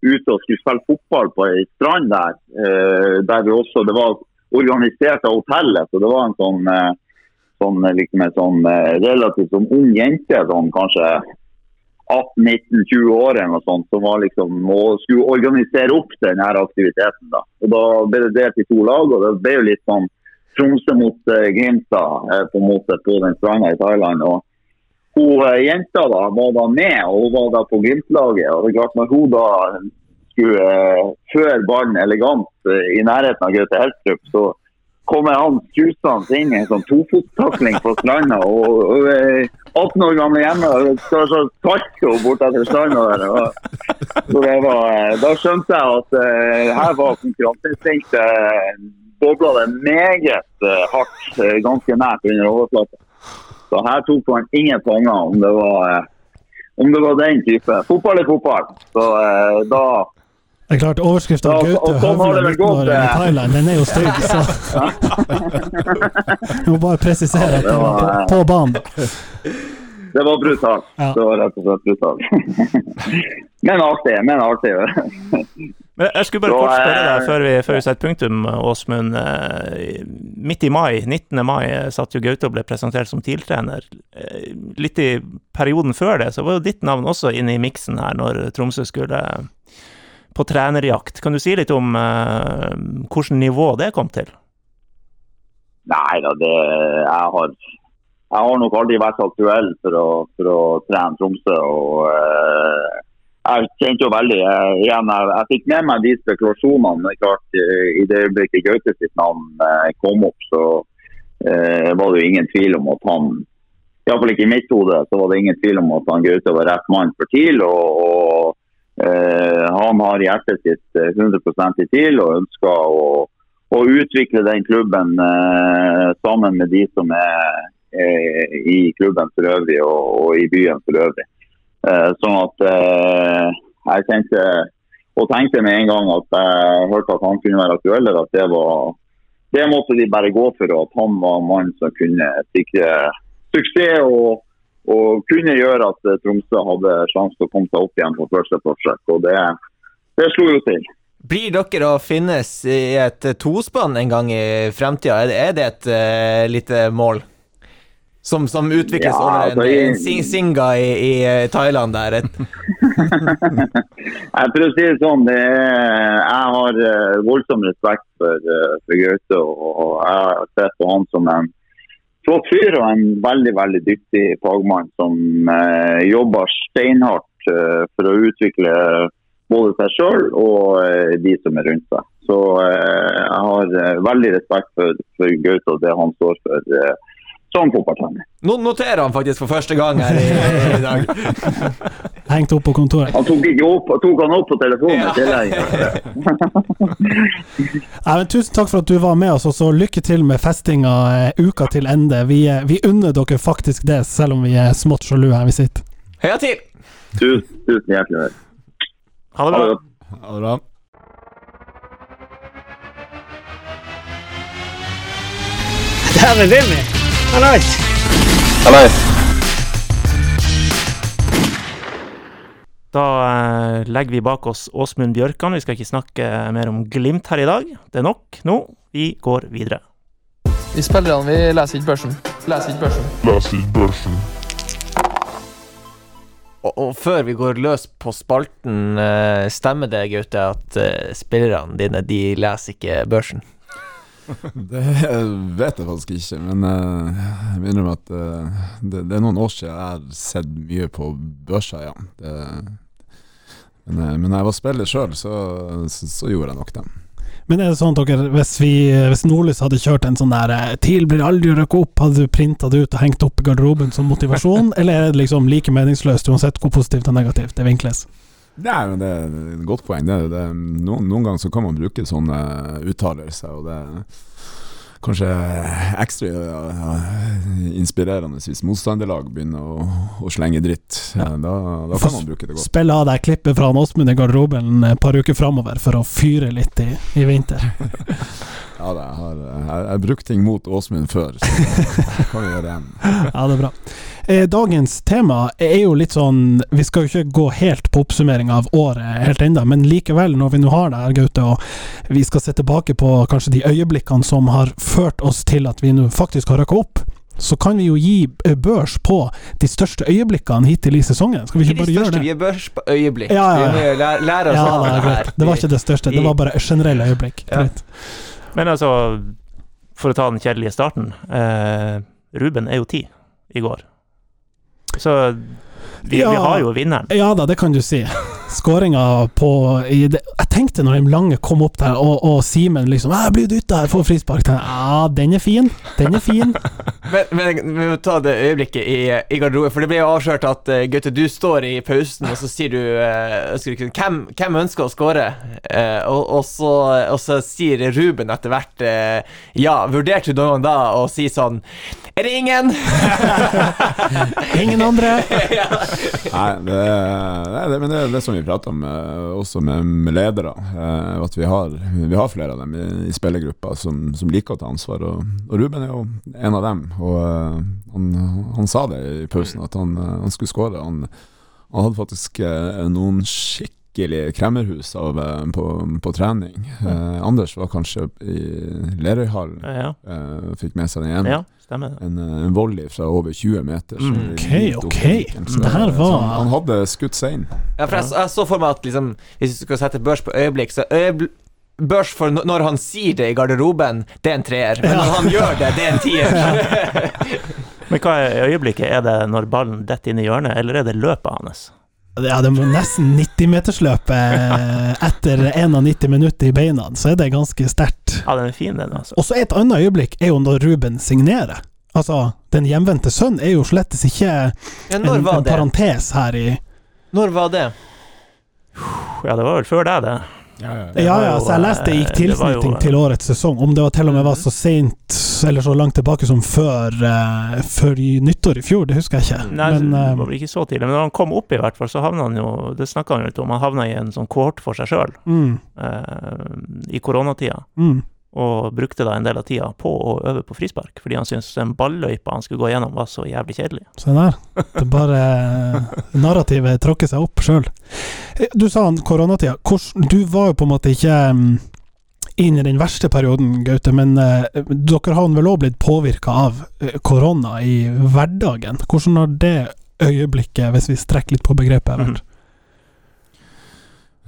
ute og skulle spille fotball på ei strand der. Eh, der vi også, Det var organisert av hotellet, så det var en sånn, sånn, liksom en sånn relativt sånn ung jente, sånn kanskje 18-19-20 år eller noe sånt, som var liksom, skulle organisere opp denne aktiviteten. Da. Og da ble det delt i to lag, og det ble jo litt sånn Tromsø mot uh, Grimstad eh, på på den stranda i Thailand. og hun uh, Jenta da, var da med, og hun var da på Glimt-laget. og det er klart Når hun da skulle føre ballen elegant i nærheten av Gaute Helstrup, så kommer han susende inn i en sånn tofotstakling på stranda. Og, og og 18 år gamle hjemme så, så salto bortetter stranda der. Og, så det var, eh, da skjønte jeg at uh, her var konkurranseinstinktet bobla det meget uh, hardt, uh, ganske nært under overflata. Så her tok man ingen fanger om det eh, om det var den type. Fotball er fotball. Så eh, da Det er klart, overskrifta av Gaute sånn har høvler vel 19-åring i eh. Thailand, den er jo stygg, så Du må bare presisere at det var på, på banen. Det var brutalt. Ja. Det var rett og slett brutalt. men artig. Men artig. Men jeg skulle bare kort spørre eh, deg før vi, før vi setter punktum, Åsmund. Eh, Midt i mai, 19. mai, eh, satt jo Gaute og ble presentert som TIL-trener. Eh, Litt i perioden før det, så var jo ditt navn også inne i miksen her når Tromsø skulle på trenerjakt. Kan du si litt om eh, hvilket nivå det kom til? Nei da, det jeg har, jeg har nok aldri vært aktuell for å, for å trene Tromsø. og eh, Jeg kjente jo veldig eh, igjen, jeg, jeg fikk med meg de spekulasjonene. klart, eh, I det øyeblikket Gaute sitt navn eh, kom opp, så eh, var det jo ingen tvil om at han Iallfall ikke i mitt hode, så var det ingen tvil om at han Gaute var rett mann for TIL. og, og Han har hjertet sitt eh, 100 i TIL og ønsker å å utvikle den klubben eh, sammen med de som er eh, i klubben for øvrig og, og i byen for øvrig. Eh, sånn at eh, jeg tenkte og tenkte med en gang at jeg hørte at han kunne være aktuell, at det var det måtte de bare gå for, og at han var mannen som kunne sikre suksess og, og kunne gjøre at eh, Tromsø hadde sjanse til å komme seg opp igjen på første forsøk. Og det, det slo jo til. Blir dere å finnes i et eh, tospann en gang i fremtida? Er, det- det et uh, lite mål? Som, som utvikles Ja, over en, altså, en sing singa i, i Thailand der? Jeg For å si det sånn, det er, jeg har voldsom respekt for, for Gaute. Og jeg sett på han som en flott fyr og en veldig veldig dyktig fagmann som eh, jobber steinhardt eh, for å utvikle både seg sjøl og eh, de som er rundt seg. Så eh, jeg har eh, veldig respekt for, for Gaute og det han står for eh, som fotballtrener. nå noterer han faktisk for første gang her i, i dag. Hengt opp på kontoret. Han tok, ikke opp, tok han opp på telefonen Ja. i tillegg. Tusen takk for at du var med oss, og så lykke til med festinga eh, uka til ende. Vi, eh, vi unner dere faktisk det, selv om vi er smått sjalu her vi sitter. Heia til! Tusen, tusen hjertelig. Ha det Ha det bra. det Ha det bra. Dæven, Vimmi! Hallais! Da eh, legger vi bak oss Åsmund Bjørkan. Vi skal ikke snakke mer om Glimt her i dag. Det er nok nå. Vi går videre. Vi spillerne vi leser ikke børsen. Leser ikke børsen. Leser ikke Og, og før vi går løs på spalten, eh, stemmer det, Gaute, at eh, spillerne dine de leser ikke børsen? Det vet jeg faktisk ikke, men eh, jeg minner innrømme at eh, det, det er noen år siden jeg har sett mye på børsa, ja. Det, men, eh, men når jeg var spiller sjøl, så, så, så gjorde jeg nok det. Men er det sånn at dere, hvis, vi, hvis Nordlys hadde kjørt en sånn der 'TIL blir aldri å opp', hadde du printa det ut og hengt opp i garderoben som motivasjon, eller er det liksom like meningsløst uansett hvor positivt og negativt det vinkles? Nei, men det er et godt poeng. Det, det, noen, noen ganger så kan man bruke sånne uttalelser, og det er kanskje ekstra ja, inspirerende hvis motstanderlag begynner å, å slenge dritt. Ja, da, da kan man bruke det godt. Spill av deg klippet fra Åsmund i garderoben et par uker framover for å fyre litt i, i vinter. Ja, jeg har jeg, har brukt ting mot Åsmund før, så kan vi gjøre igjen. Ja, det er bra. Eh, dagens tema er jo litt sånn Vi skal jo ikke gå helt på oppsummering av året helt enda, men likevel, når vi nå har det her, Gaute, og vi skal se tilbake på kanskje de øyeblikkene som har ført oss til at vi nå faktisk har røkka opp, så kan vi jo gi eh, børs på de største øyeblikkene hittil i sesongen. Skal vi ikke bare gjøre største, det? vi er øyeblikk. Ja, ja, ja. Vi må lære, lære oss Ja, det. Det var ikke det største, det var bare et generelle øyeblikk. Ja. Greit. Men altså, for å ta den kjedelige starten. Eh, Ruben er jo ti i går. Så vi, Ja. vi har jo vinneren. Ja da, det kan du si. Skåringa på det, Jeg tenkte når de lange kom opp der, og, og Simen liksom 'Jeg blir dytta her, får frispark'. Ja, den er fin. Den er fin. Men, vi må ta det øyeblikket i, i garderoben, for det ble jo avslørt at uh, Gaute, du står i pausen, og så sier du uh, du, hvem, hvem ønsker å skåre? Uh, og, og, så, og så sier Ruben etter hvert Ja, vurderte du noen gang da å si sånn Det ingen? Ingen andre. Nei, det, det, men det er det som vi prater om eh, også med, med ledere. eh, at vi har, vi har flere av dem i, i spillergruppa som, som liker å ta ansvar. Og, og Ruben er jo en av dem. Og eh, han, han sa det i pausen, at han, han skulle skåre. Han, han hadde faktisk noen skikkelig kremmerhus av, på, på trening. Eh, Anders var kanskje i Lerøyhallen. Ja, eh, fikk med seg den ene. ja stemmer det. En, eh, en volley fra over 20 meter. Mm. Ok, ok. Så- Det her var- han, han hadde skutt sein. Ja, for jeg, jeg så for meg at liksom, hvis du skal sette børs på øyeblikk, så øyeblikk Børs for når han sier det i garderoben, det er en treer. Men når han gjør det, det er en tier. Men hva er øyeblikket? Er det når ballen detter inn i hjørnet, eller er det løpet hans? Ja, det var nesten 90-metersløpet etter 91 minutter i beina, så er det ganske sterkt. Ja, den er fin, den, altså. Og så et annet øyeblikk er jo når Ruben signerer. Altså, den hjemvendte sønn er jo slettes ikke Ja, en, en parentes her i Når var det? Ja, det var vel før deg, det. Ja, ja, så jeg leste i eh, tilknytning til årets sesong. Om det var til og med var så seint, eller så langt tilbake som før, uh, før nyttår i fjor, det husker jeg ikke. Nei, Men det eh, var vel ikke så tidlig. Men når han kom opp, i hvert fall, så havna han jo Det snakka han jo litt om. Han havna i en sånn kohort for seg sjøl mm, uh, i koronatida. mm. Og brukte da en del av tida på å øve på frispark, fordi han syntes den balløypa han skulle gå gjennom, var så jævlig kjedelig. Se der. Det bare Narrativet tråkker seg opp sjøl. Du sa koronatida. Du var jo på en måte ikke mm, inn i den verste perioden, Gaute, men eh, dere har vel òg blitt påvirka av eh, korona i hverdagen. Hvordan har det øyeblikket, hvis vi strekker litt på begrepet, vært?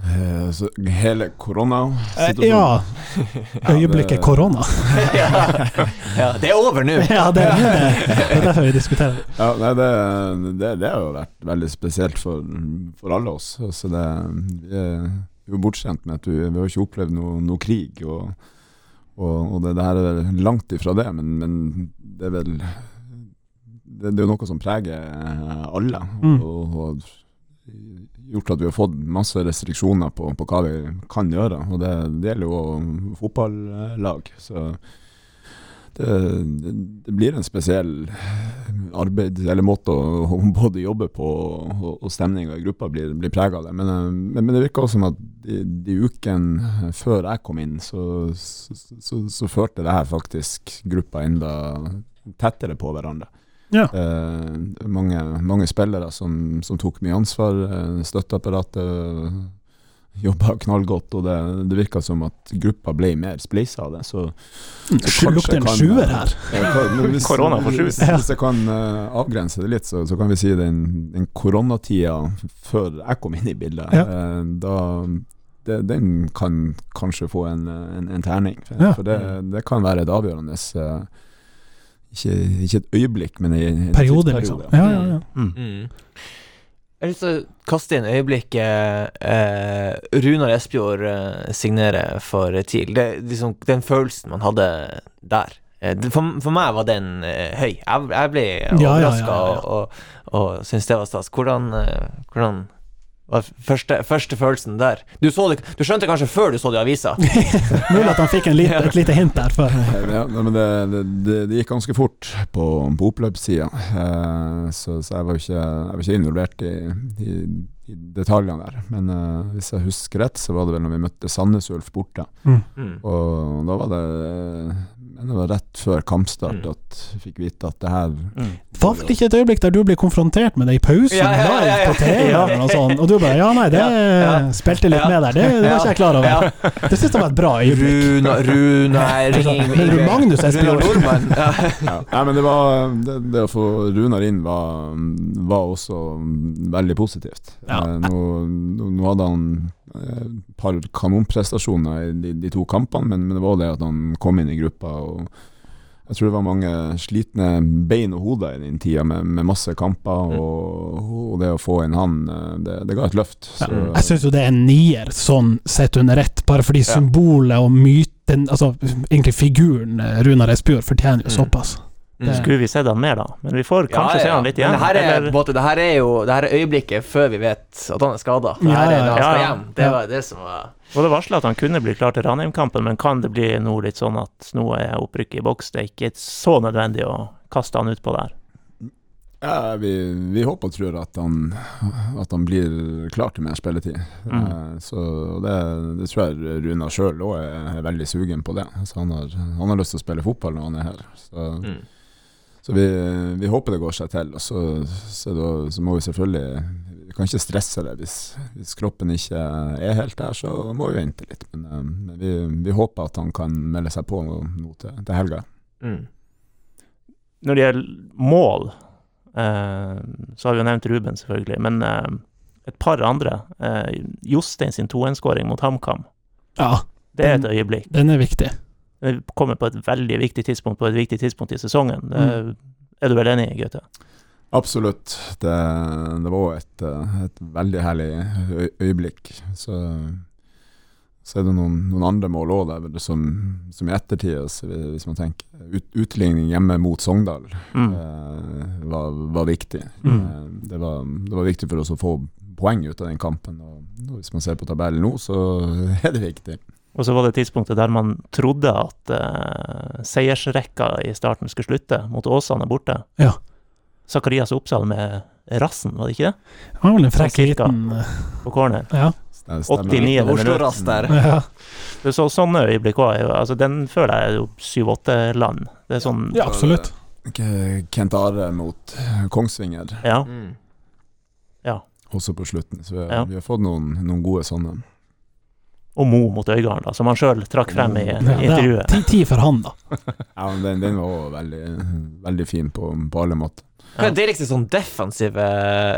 Eh, så hele korona Eh, ja, øyeblikket korona. Ja, det er over nå. ja, det, er det, det er derfor vi diskuterer. Ja, nei, det, det, det har jo vært veldig spesielt for, for alle oss. Altså det, vi er jo bortskjemt med at vi, vi har ikke opplevd noe, noe krig. Og, og, og det, det her er langt ifra det, men, men det er vel det, det er jo noe som preger alle. Og, Og, og gjort at vi har fått masse restriksjoner på, på hva vi kan gjøre. Og det, det gjelder jo fotballag. Så det, det, blir en spesiell arbeid, eller måte å, å både jobbe på, og, og stemninga i gruppa blir, blir prega av det. Men, men, men det også som at de, de ukene før jeg kom inn, så, så, så, så førte det her faktisk gruppa enda tettere på hverandre. Ja. Eh, mange, mange spillere som, som tok mye ansvar. Eh, støtteapparatet jobba knallgodt, og det, det virka som at gruppa ble mer spleisa av det. Så, så kanskje Lukter en sjuer her. Eh, hvis, Korona for sjuer. Hvis, hvis jeg kan uh, avgrense det litt, så, så kan vi si den, den koronatida før jeg kom inn i bildet, Ja. eh, da det, den kan kanskje få en, en, en terning. For, Ja. for det, det kan være et avgjørende eh, ikke, ikke et øyeblikk, men en, Periode, liksom. Ja, ja, ja. Mm. Mm. Jeg har lyst til å kaste inn øyeblikket eh, Runar Espejord eh, signerer for TIL. Det, liksom, den følelsen man hadde der. Eh, for, for meg var den eh, høy. Jeg, jeg ble Ja, ja, ja, overraska ja, ja. og, og, og syntes det var stas. Hvordan, eh, hvordan første, første følelsen der? Du, så det, du skjønte kanskje før du så det i avisa? Mulig at han fikk en lit, et lite hint der før. Ja, men det, det, det, gikk ganske fort på, på oppløpssida, eh, så, så jeg var jo ikke, jeg var ikke involvert i, i, i detaljene der. Men uh, hvis jeg husker rett, så var det vel når vi møtte Sandnes Ulf borte. Mm. Og da var det det var rett før kampstart Mm. at jeg fikk vite at det her Mm. Var vel ikke et øyeblikk der du ble konfrontert med det i pausen Ja, ja, ja, på TV, ja. eller noe og du bare Ja, nei, det Ja, ja. spilte litt Ja. med der. Det, det var ikke jeg klar over. Ja. Det syns jeg var et bra øyeblikk. Runa, Runa ring, Men Magnus Espejord. Nordmann. Ja. ja. Nei, men det var det, det å få Runar inn var, var også veldig positivt. Ja. Eh, nå, nå, nå hadde han et par kanonprestasjoner i de, de to kampene, men, men det var det at han kom inn i gruppa og Jeg tror det var mange slitne bein og hoder i den tida, med, med masse kamper. Og, og det å få inn han, eh, det, det ga et løft. Så, Jeg syns jo det er en nier, sånn sett under ett, bare fordi symbolet og myten, altså egentlig figuren eh, Runar Espejord, fortjener jo Mm. Det- Skulle vi sett han mer, da? Men vi får kanskje se han litt igjen. Men det her er, eller- måte, det her er jo det her er øyeblikket før vi vet at han er skada. Det her er ja, han skal hjem. Det var det som var Og det varsla at han kunne bli klar til Ranheim-kampen, men kan det bli nå litt sånn at nå er opprykket i boks? Det er ikke så nødvendig å kaste han utpå der. ja, vi, vi håper og tror at han, at han blir klar til mer spilletid. Mm. Eh, Så det, det tror jeg Runa sjøl òg er, er veldig sugen på det. Så han har, han har lyst til å spille fotball når han er her. Så, mm. Så vi, vi håper det går seg til. Og så, så, da, så må vi selvfølgelig Vi kan ikke stresse det. Hvis, hvis kroppen ikke er helt der, så må vi vente litt. Men, eh, men vi, vi håper at han kan melde seg på nå, nå til, til helga. Mm. Når det gjelder mål, eh, så har vi jo nevnt Ruben, selvfølgelig, men eh, et par andre. Eh, Jostein sin 2-1-skåring mot HamKam, Ja, det er et øyeblikk. den er viktig. Det kommer på et veldig viktig tidspunkt på et viktig tidspunkt i sesongen. Mm. Er du vel enig, Gaute? Absolutt. Det, det var et, eh, et veldig herlig øyeblikk. Så, så er det noen, noen andre mål òg der som, som i ettertid, hvis man tenker ut, Utligning hjemme mot Sogndal Mm. eh, var, var viktig. Mm. Eh, det, var, det var viktig for oss å få poeng ut av den kampen. Og, og hvis man ser på tabellen nå, så er det viktig. Og så var det tidspunktet der man trodde at uh, seiersrekka i starten skulle slutte, mot Åsane borte. Ja. Zakarias Oppsal med rassen, var det ikke det? Det var vel en frekk liten eh, På corner. Ja. 89. minutt. Oslo-rass der. ja. Det er Så, sånne øyeblikk òg. Altså, den føler jeg er jo syv-åtte land. Det er sånn ja, absolutt. Kent Are mot Kongsvinger Ja. Mm. også på slutten. Så vi, har- Ja. vi har fått noen, noen gode sånne. Og Mo mot Øygarden, da, som han sjøl trakk frem i, i er intervjuet. ti, ti for han, da. Ja, men den, den var veldig, veldig fin på, på alle måter. Hva er det liksom sånn defensive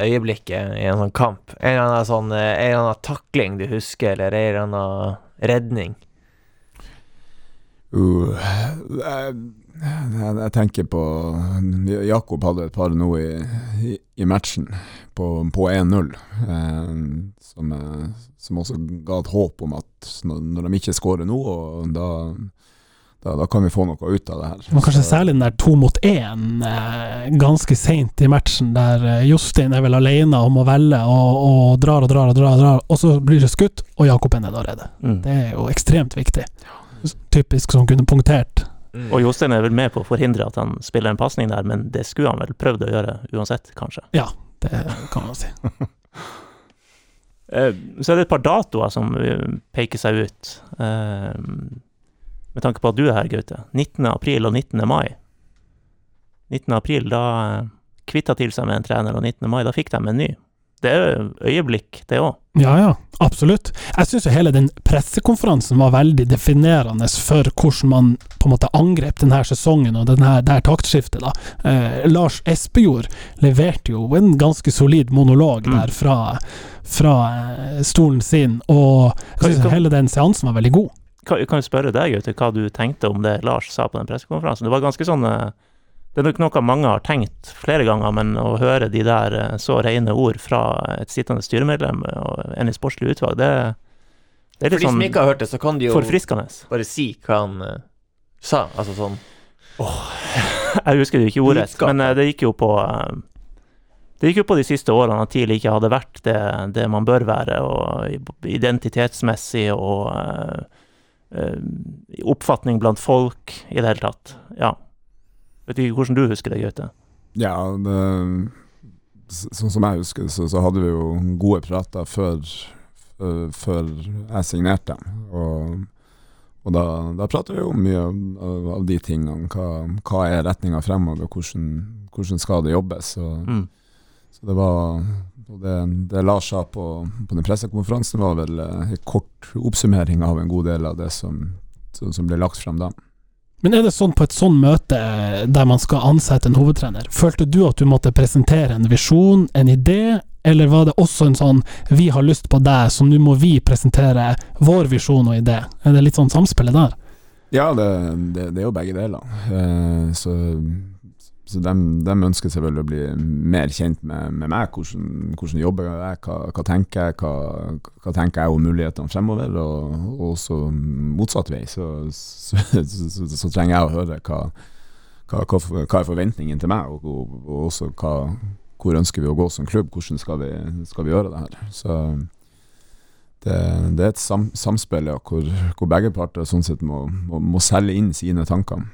øyeblikket i en sånn kamp? En eller annen sånn eh, En eller annen takling du husker, eller en eller annen redning? Uh, jeg, jeg, jeg tenker på Jakob hadde et par nå i, i, i matchen på, på 1-0, eh, som, eh, som også ga et håp om at når, når de ikke skårer nå, og da, da, da kan vi få noe ut av det her. Men kanskje Så- særlig den der to mot én eh, ganske seint i matchen, der eh, Jostein er vel alene om å velge og, og drar og drar og drar, og drar, og så blir det skutt, og Jakob er nede og redder. Mm. Det er jo ekstremt viktig. Typisk som kunne punktert. Mm. Og Jostein er vel med på å forhindre at han spiller en pasning der, men det skulle han vel prøvd å gjøre uansett, kanskje. Ja, Det kan man si. Eh, Så er det et par datoer som eh, peker seg ut. Eh, Med tanke på at du er her, Gaute. 19. april og 19. mai. 19. april, da kvitta til seg med en trener, og 19. mai, da fikk de en ny. Det er øyeblikk, det òg. Ja, ja, absolutt. Jeg syns jo hele den pressekonferansen var veldig definerende for hvordan man på en måte angrep denne sesongen og denne, det her taktskiftet. da. Eh, Lars Espejord leverte jo en ganske solid monolog Mm. der fra, fra eh, stolen sin, og jeg syns hele den seansen var veldig god. Kan, kan jeg spørre deg, Gaute, hva du tenkte om det Lars sa på den pressekonferansen? Det var ganske sånn eh, Det er nok noe mange har tenkt flere ganger, men å høre de der eh, så rene ord fra et sittende styremedlem og en i sportslig utvalg, det, det er For litt de som sånn ikke har hørt det, så kan de jo bare si hva han uh, sa. Altså sånn Jeg husker det jo ikke ordrett, men uh, det gikk jo på uh, Det gikk jo på de siste årene at TIL ikke hadde vært det, det man bør være, og identitetsmessig og oppfatning blant folk i det hele tatt. Ja. Vet ikke hvordan du husker det, Gaute? Ja, det, sånn som jeg husker det, så, så hadde vi jo gode prater før, før, jeg signerte. Og, og da, da prater vi jo mye av, av, de tingene. Hva, hva er retninga fremover, hvordan, hvordan skal det jobbes? Og, Mm. Så det var det, det Lars sa på, på den pressekonferansen, var vel eh, en kort oppsummering av en god del av det som, som, som ble lagt frem da. Men er det sånn på et sånn møte eh, der man skal ansette en hovedtrener, følte du at du måtte presentere en visjon, en idé, eller var det også en sånn 'vi har lyst på deg, så nå må vi presentere vår visjon og idé'? Er det litt sånn samspillet der? Ja, det, det, det er jo begge deler. Eh, så så de, de, ønsker selvfølgelig å bli mer kjent med, med meg. Hvordan, hvordan, jobber jeg, hva, hva tenker jeg, hva, hva, tenker jeg om mulighetene fremover. Og, og også motsatt vei, så, så, så, så, trenger jeg å høre hva, hva, er forventningen til meg, og, og, og også hvor ønsker vi å gå som klubb. Hvordan skal vi, skal vi gjøre det her. Så det, det er et sam, samspill ja, hvor, hvor, begge parter sånn sett må, må, må selge inn sine tanker.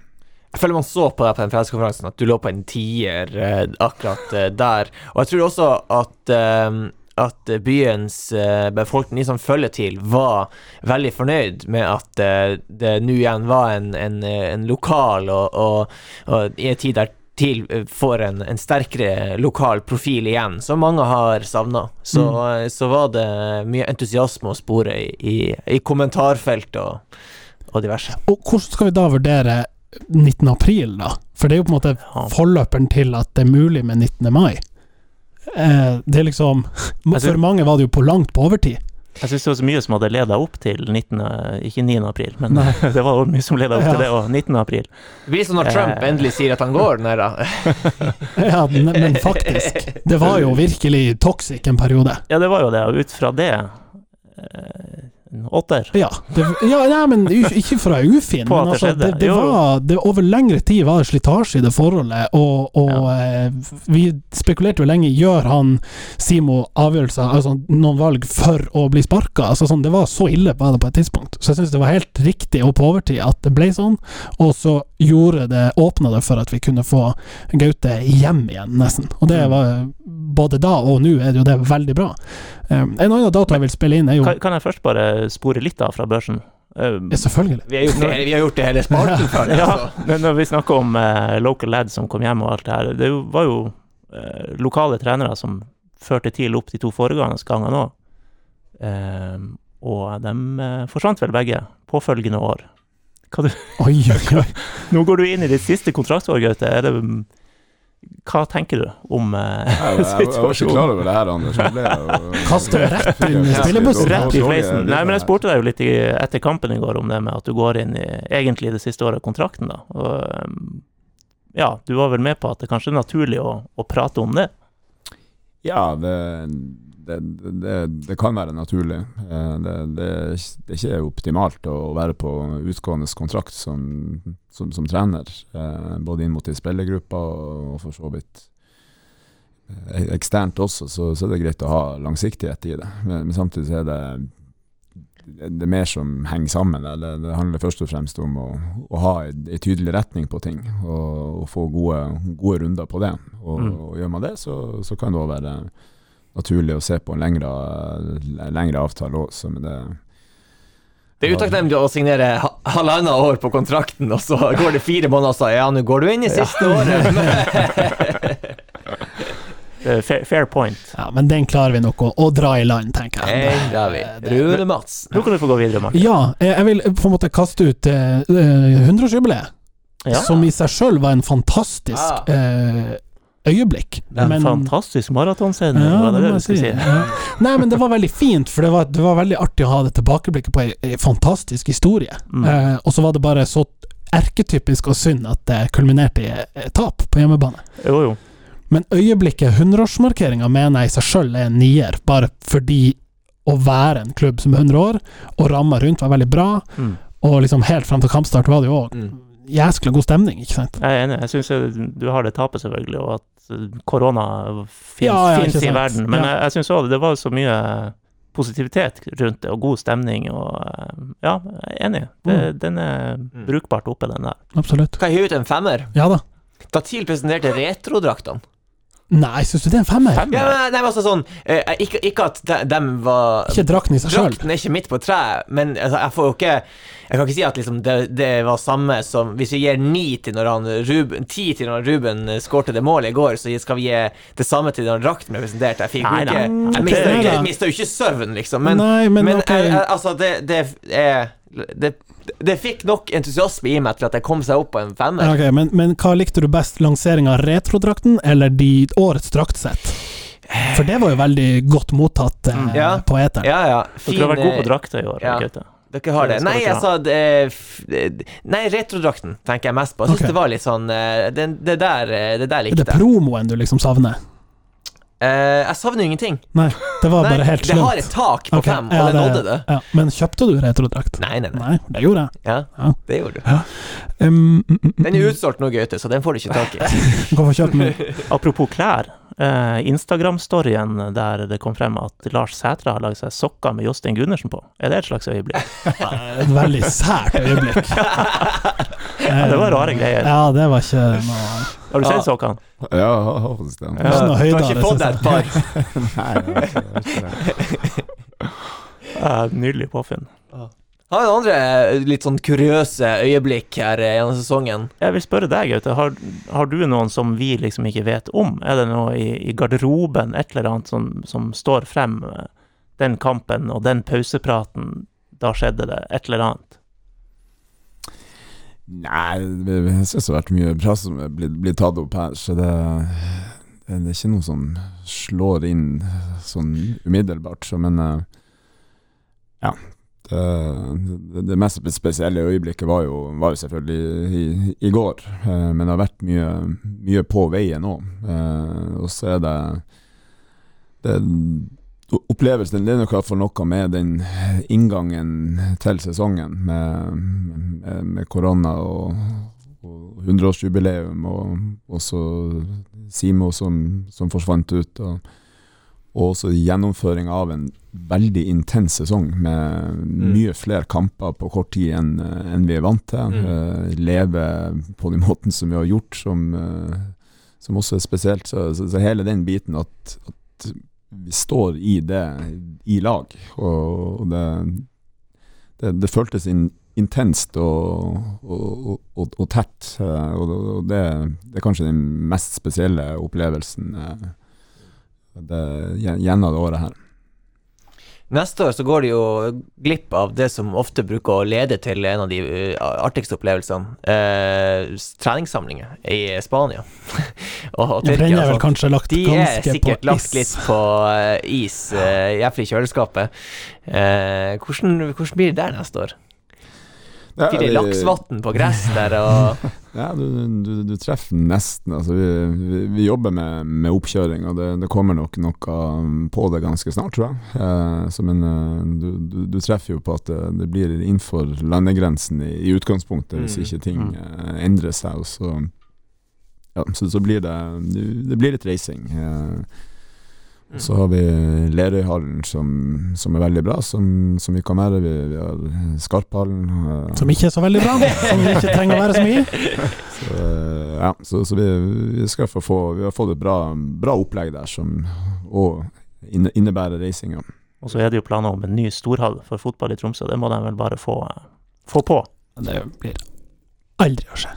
Jeg føler man så på deg på den pressekonferansen at du lå på en tier eh, akkurat eh, der. Og jeg tror også at, eh, at byens eh, befolkning, de som følger til, var veldig fornøyd med at eh, det nå igjen var en, en, en lokal, og, og, og, i en tid der TIL eh, får en, en, sterkere lokal profil igjen, som mange har savna. Så, mm. så, var det mye entusiasme å spore i, i, i kommentarfelt og, og diverse. Og hvordan skal vi da vurdere 19. april, da. For det er jo på en måte forløperen til at det er mulig med 19. mai. Eh, det er liksom For mange var det jo på langt på overtid. Jeg syns det var så mye som hadde leda opp til 19. Ikke 9. april, men Nei. det var mye som leda opp ja. til det, òg. 19. april. Det blir som når Trump eh. endelig sier at han går, nei da. ja, men faktisk. Det var jo virkelig toxic en periode. Ja, det var jo det, og ut fra det eh, en åtter. Ja, det, ja nei, men ikke fra ufin, men altså, det, det, var, det, over lengre tid var det slitasje i det forholdet, og, og ja. eh, vi spekulerte jo lenge gjør han Simo avgjørelser, altså noen valg, for å bli sparka. Altså, sånn, det var så ille var det på et tidspunkt. Så jeg syns det var helt riktig og på overtid at det ble sånn, og så gjorde det åpna det for at vi kunne få Gaute hjem igjen, nesten. Og det mm. var både da og nå er det jo det veldig bra. Um, en annen dato jeg vil spille inn, er jo kan, kan jeg først bare spore litt av fra børsen? Um, ja, selvfølgelig. Vi har gjort det, vi har gjort det hele sparten før. ja, men når vi snakker om uh, local lads som kom hjem og alt det her, det var jo uh, lokale trenere som førte TIL opp de to foregående gangene òg. Um, og de uh, forsvant vel begge påfølgende år. Hva du oi, oi, oi. Nå går du inn i ditt siste kontraktsår, Gaute. Er det hva tenker du om situasjonen? jeg, jeg, jeg, var ikke klar over det her, Anders. Kaste rett inn i spillebussen. Rett i fleisen. Nei, men jeg spurte deg jo litt i, etter kampen i går om det med at du går inn i egentlig det siste året av kontrakten, da. Og um, ja, du var vel med på at det kanskje er naturlig å, å prate om det? Ja, det det, det, det, kan være naturlig. Eh, det, det, er ikke optimalt å være på utgående kontrakt som, som, som trener, eh, både inn mot de spillergruppe og for så vidt eh, eksternt også, så, så, er det greit å ha langsiktighet i det. Men, men samtidig er det det er mer som henger sammen. Det, det handler først og fremst om å, å ha en tydelig retning på ting, og, og få gode, gode, runder på det. Og, mm. og Gjør man det, så, så kan det òg være naturlig å se på en lengre, lengre avtale òg, men det det er utakknemlig å signere halvannet år på kontrakten, og så går det fire måneder, og så ja, nå går du inn i siste ja. året. fair, fair, point. Ja, Men den klarer vi nok å, å dra i land, tenker jeg. Den drar vi. Rune Mats. Nå kan du få gå videre, Martin. Ja, jeg vil på en måte kaste ut uh, eh, 100-årsjubileet. Ja. Som i seg sjøl var en fantastisk uh, øyeblikk. En men, fantastisk maratonscene, ja, var det det du skulle si? Ja. Nei, men det var veldig fint, for det var, det var veldig artig å ha det tilbakeblikket på ei fantastisk historie. Mm. Eh, og så var det bare så erketypisk og synd at det kulminerte i tap på hjemmebane. Jo, jo. Men øyeblikket, 100-årsmarkeringa, mener jeg i seg sjøl er en nier, bare fordi å være en klubb som er 100 år, og ramma rundt var veldig bra, mm. og liksom helt frem til kampstart var det jo òg mm. Jæskla god stemning, ikke sant? Jeg er enig. Jeg syns du har det tapet, selvfølgelig, og at korona fins ja, ja, i verden. Men ja. jeg, jeg syns òg det var så mye positivitet rundt det, og god stemning. Og ja, jeg er enig. Det, mm. Den er mm. brukbart oppe, den der. Absolutt. Kan jeg hive ut en femmer? Ja da. Da TIL presenterte retrodraktene Nei, syns du det er en femmer? femmer? Ja, men, nei, altså sånn eh, ikke, ikke, at de, de, var Ikke drakten i seg sjøl? Drakten er ikke midt på treet, men altså, jeg får jo ikke Jeg kan ikke si at liksom, det, det, var samme som Hvis vi gir ni til når han Ruben Ti til når Ruben eh, skårte det målet i går, så skal vi gi det samme til når drakten ble presentert. Jeg fikk ikke Jeg mista jo ikke søvn, liksom, men, nei, men, men okay. jeg, jeg, altså, det, det er det det fikk nok entusiasme i meg til at jeg kom seg opp på en femmer. Okay, men, men, hva likte du best, lanseringa av retrodrakten eller de årets draktsett? For det var jo veldig godt mottatt eh, ja. på eteren. Ja, ja. Fin, Dere har vært gode på drakter i år. Ja. Dere har det. Det Nei, jeg sa det, eh, Nei, retrodrakten tenker jeg mest på. Jeg syns okay. det var litt sånn eh, Det, det der, eh, det der Er likte det jeg. promoen du liksom savner? Eh, jeg savner jo ingenting. Nei, det var Nei, bare helt slutt. det har et tak på okay, fem, ja, og det nådde det. Ja, men kjøpte du retrodrakt? Nei, nei, nei. Nei, det gjorde jeg. Ja, Ja. det gjorde du. Um, mm, mm, Den er utsolgt nå, Gaute, så den får du ikke tak i. Hvorfor du? den. Apropos klær. Eh, Instagram-storyen der det kom frem at Lars Sætra har laget seg sokker med Jostein Gundersen på. Er det et slags øyeblikk? Et veldig sært øyeblikk. Ja, det var rare greier. Ja, det var ikke noe Har du Ja. sett sokkene? Ja, jeg har faktisk det. Ja. Noe Du har ikke fått deg et par? Nei, jeg har ikke- det. Nydelig påfunn. Har en andre eh, litt sånn kuriøse øyeblikk her eh, gjennom sesongen? Jeg vil spørre deg, Gaute. Har, har du noen som vi liksom ikke vet om? Er det noe i, i garderoben, et eller annet som, som står frem? eh, Den kampen og den pausepraten, da skjedde det et eller annet. Nei, jeg syns det har vært mye bra som er blitt, blitt tatt opp her, så det, det er ikke noe som slår inn sånn umiddelbart. Så, men eh, ja. Det, det, mest spesielle øyeblikket var jo, var jo selvfølgelig i, i går, eh, men det har vært mye, mye på veien òg. og så er det, det Opplevelsen det er nok iallfall noe med den inngangen til sesongen, med, med, med korona og, og 100-årsjubileum, og også Simo som, som forsvant ut. og og også gjennomføring av en veldig intens sesong med mye flere kamper på kort tid enn enn vi er vant til. Mm. Uh, leve på den måten som vi har gjort, som, uh, som også er spesielt. Så, så, så hele den biten at, at vi står i det i lag, og, det, det, det føltes in, intenst og, og, og, og tett. eh, og det, det er kanskje den mest spesielle opplevelsen eh, det, gjennom det året her. Neste år så går de jo glipp av det som ofte bruker å lede til en av de eh, artigste opplevelsene. Eh, treningssamlinger i Spania og, og Ja, den er vel kanskje lagt De er sikkert lagt litt på eh, is, eh, iallfall i kjøleskapet. Eh, hvordan, hvordan blir det der neste år? Ja, Blir det det- laksvann på gress der og Ja, du, du, du treffer nesten. Altså, vi, vi, jobber med, med oppkjøring, og det, det kommer nok noe på det ganske snart, tror jeg. Eh, men eh, du, du, treffer jo på at det, det blir innenfor landegrensen i, i utgangspunktet, hvis Mm. ikke ting Mm. eh, endrer seg. Og så, ja, så, så blir det Det blir litt reising. Eh, og så har vi Lerøyhallen, som, som er veldig bra, som, som vi kan være. Vi, vi har Skarphallen. Uh, Som ikke er så veldig bra. Som vi ikke trenger å være så mye. så, eh, ja, så, så vi, vi skal få, få Vi har fått et bra, bra opplegg der som òg inne, innebærer reising. Og så er det jo planer om en ny storhall for fotball i Tromsø. Det må de vel bare få, få på. Det blir aldri å skje.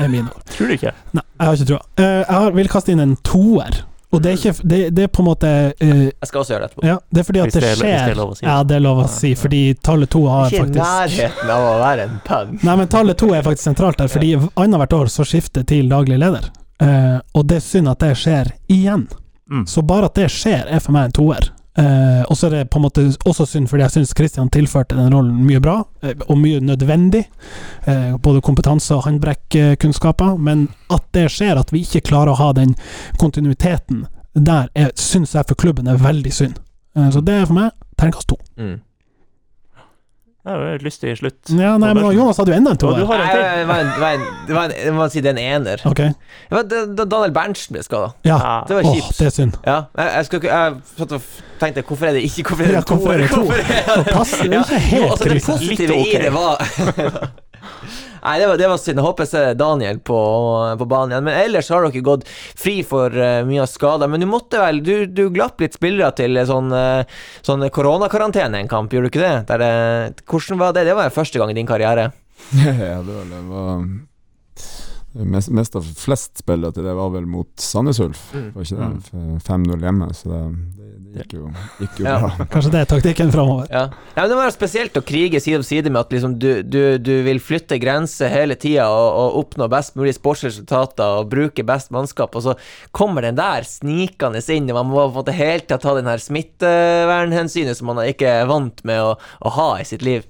Er mine ord. Tror du ikke? Nei, jeg har ikke troa. Eh, jeg har, vil kaste inn en toer. Og det er, ikke, det, det er på en måte uh, Jeg skal også gjøre det etterpå. Ja, det er fordi at det det er- hvis det er skjer lov å si. Ja, det er lov å si, fordi tallet to har Ikke i faktisk nærheten av å være en pønn. Nei, men tallet to er faktisk sentralt der, fordi annethvert år så skifter til daglig leder. Uh, og det er synd at det skjer igjen. Mm. Så bare at det skjer, er for meg en toer. Eh, og så er det på en måte også synd fordi jeg syns Christian tilførte den rollen mye bra, eh, og mye nødvendig. Eh, både kompetanse og håndbrekkunnskaper. Men at det skjer, at vi ikke klarer å ha den kontinuiteten der, syns jeg for klubben er veldig synd. Eh, så det er for meg terningkast to. Mm. Det er jo et lystig slutt. Ja, nei, men Jonas hadde jo enda en to du toer. har en Nei, til. det var en, det var en, det var en, jeg må si det er en ener. Ok, Det var da da Daniel Berntsen ble skada. ja. Ja. Det var Åh, kjipt. det er synd. Ja, jeg, jeg, jeg f- tenkte hvorfor er det ikke Hvorfor er det Ja, hvorfor er det to? Hvorfor er det- Pass, det er Ja, ikke jo, helt altså, det krise. positive Litt ok. i det var Nei, det var, det var synd. Jeg håper jeg ser Daniel på, på banen igjen. Men ellers har dere gått fri for uh, mye av skader. Men du måtte vel Du, du glapp litt spillere til sånn, uh, sånn koronakarantene en kamp, gjorde du ikke det? Der, uh, Hvordan var det? Det var første gang i din karriere. ja, det var, det var mest, mest av flest spillere til det var vel mot Sandnes Ulf, Mm. var ikke det? 5-0 hjemme, så det, det, det gikk jo, gikk jo Ja. bra. Kanskje det er taktikken framover. Ja. ja. men Det var spesielt å krige side om side med at liksom du, du, du vil flytte grenser hele tida og, og oppnå best mulig sportsresultater og bruke best mannskap, og så kommer den der snikende inn, og man må på en måte helt tatt ta den her smittevernhensynet som man ikke er vant med å, å ha i sitt liv.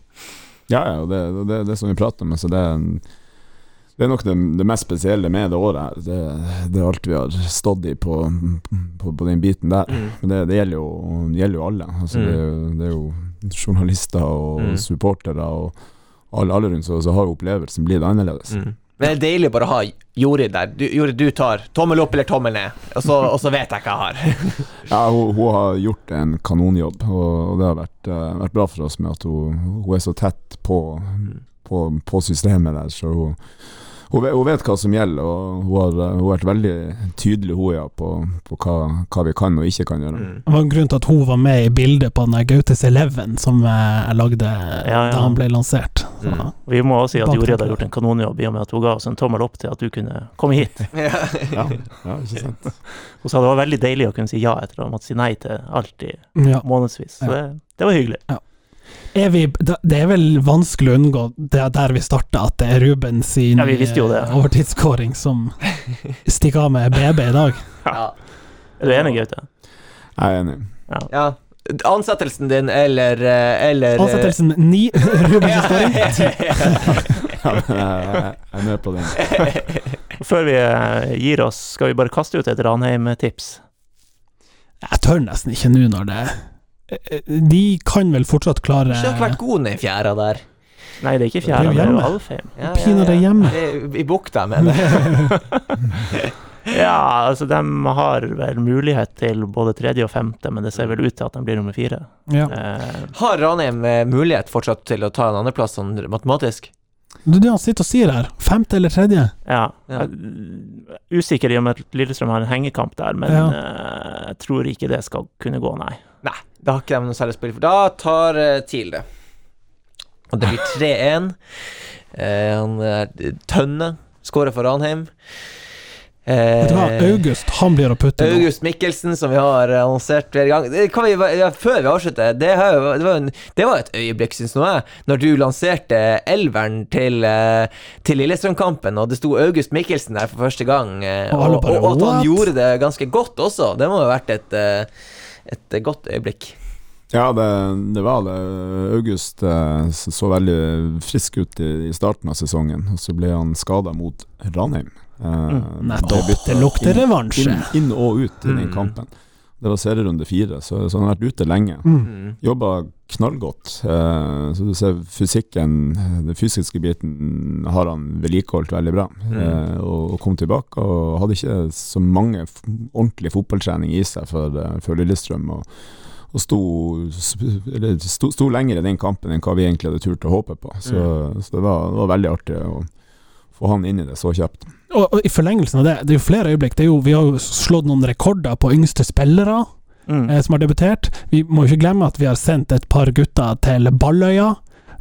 Ja, ja, og det, er det, det som vi prater om, så det er, en, det er nok det, det mest spesielle med det året her. Det, det er alt vi har stått i på, på, på den biten der. Mm. Men det, det, gjelder jo, det gjelder jo alle. Altså, Mm. det, er jo, det er jo journalister og Mm. supportere og alle, alle rundt, så, så har opplevelsen opplevelsen blitt annerledes. Mm. Men det er deilig bare å ha Jorid der. Du, Jorid, du tar tommel opp eller tommel ned, og så, og så vet jeg hva jeg har. Ja, hun, hun har gjort en kanonjobb, og, og det har vært, uh, vært bra for oss med at hun, hun er så tett på, på, på systemet der. Så hun, hun, vet, hun vet hva som gjelder, og hun har, hun har vært veldig tydelig hun, ja, på, på hva, hva vi kan og ikke kan gjøre. Mm. Det var en grunn til at hun var med i bildet på den Gautes Eleven som eh, jeg lagde ja. da han ble lansert. Så, Mm. Vi må også si at Jorid har gjort en kanonjobb i og med at hun ga oss en tommel opp til at du kunne komme hit. Ja. Ja, ja, ikke sant? Hun sa det var veldig deilig å kunne si ja etter å ha måttet si nei til alt i ja. månedsvis. Så det, det var hyggelig. Er vi, det er vel vanskelig å unngå det der vi starta, at det er Ruben sin Ja, det. eh, overtidsskåring som stikker av med BB i dag. Ja. Er du enig, Gaute? Jeg er enig. ja. Ansettelsen din eller, eh, eller eh, Ansettelsen ni Rubens skåring. Ja, men jeg, er med på den. Før vi gir oss, skal vi bare kaste ut et Ranheim-tips. Jeg tør nesten ikke nå når det eh, De kan vel fortsatt klare Ikke har ikke vært god ned i fjæra der. Nei, det er ikke Det er jo det er jo hjemme. Alfheim. Ja, Pinadø hjemme. Det er I bukta, mener jeg. Ja, altså de har vel mulighet til både tredje og femte, men det ser vel ut til at de blir nummer fire. Ja. Eh, Har Ranheim eh, mulighet fortsatt til å ta en andreplass sånn matematisk? Det er det han sitter og sier her. Femte eller tredje? ja. Ja. Usikker i og med at Lillestrøm har en hengekamp der, men Ja. eh, jeg tror ikke det skal kunne gå, nei. Nei, da har ikke de noe særlig spill for. Da tar uh, TIL det. Og det blir 3-1. Eh, han er Tønne skårer for Ranheim. Eh, du hva, August han blir å putte nå. August Mikkelsen, som vi har eh, annonsert flere ganger. Det vi, ja, før vi avslutter, det, har det, var en, det var et øyeblikk, syns nå jeg, når du lanserte elveren til, eh, til Lillestrøm-kampen, og det sto August Mikkelsen der for første gang, Og og, og, at han gjorde det ganske godt også. Det må ha vært et, eh, et godt øyeblikk. Ja, det, det var det. August eh, så, veldig frisk ut i, i starten av sesongen, og så ble han skada mot Ranheim. Eh, Mm, ble byttet Det lukter revansje. Inn, inn og ut i den Mm. kampen. Det var serierunde fire, så, så han har vært ute lenge. Mm. Mm. Jobba knallgodt. Eh, så du ser fysikken, den fysiske biten, har han vedlikeholdt veldig bra. Mm. Eh, og, og kom tilbake, og hadde ikke så mange f ordentlig fotballtrening i seg for, eh, for Lillestrøm. Og, og sto, eller sto, sto lenger i den kampen enn hva vi egentlig hadde turt å håpe på. Så, så det, var, det var veldig artig å få han inn i det så kjapt. Og, og i forlengelsen av det, det er jo flere øyeblikk. Det er jo, vi har jo slått noen rekorder på yngste spillere Mm. eh, som har debutert. Vi må ikke glemme at vi har sendt et par gutter til Balløya,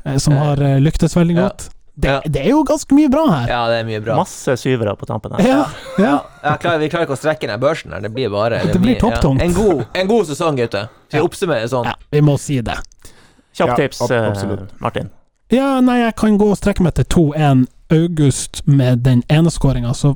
eh, som Eh, har eh, lyktes veldig ja. godt. Det, Ja. det er jo ganske mye bra her. Ja, det er mye bra. Masse syvere på tampen her. Ja, ja. Ja, klar, vi klarer ikke å strekke ned børsen her. Det blir bare Det blir mye- topptungt. Ja. En, god, en god sesong, gutter. Skal vi Ja. oppsummere sånn? ja, vi må si det. Kjapt Ja, tips, ab- eh, absolutt. Martin. Ja, nei, jeg kan gå og strekke meg til 2-1 August med den ene skåringa, så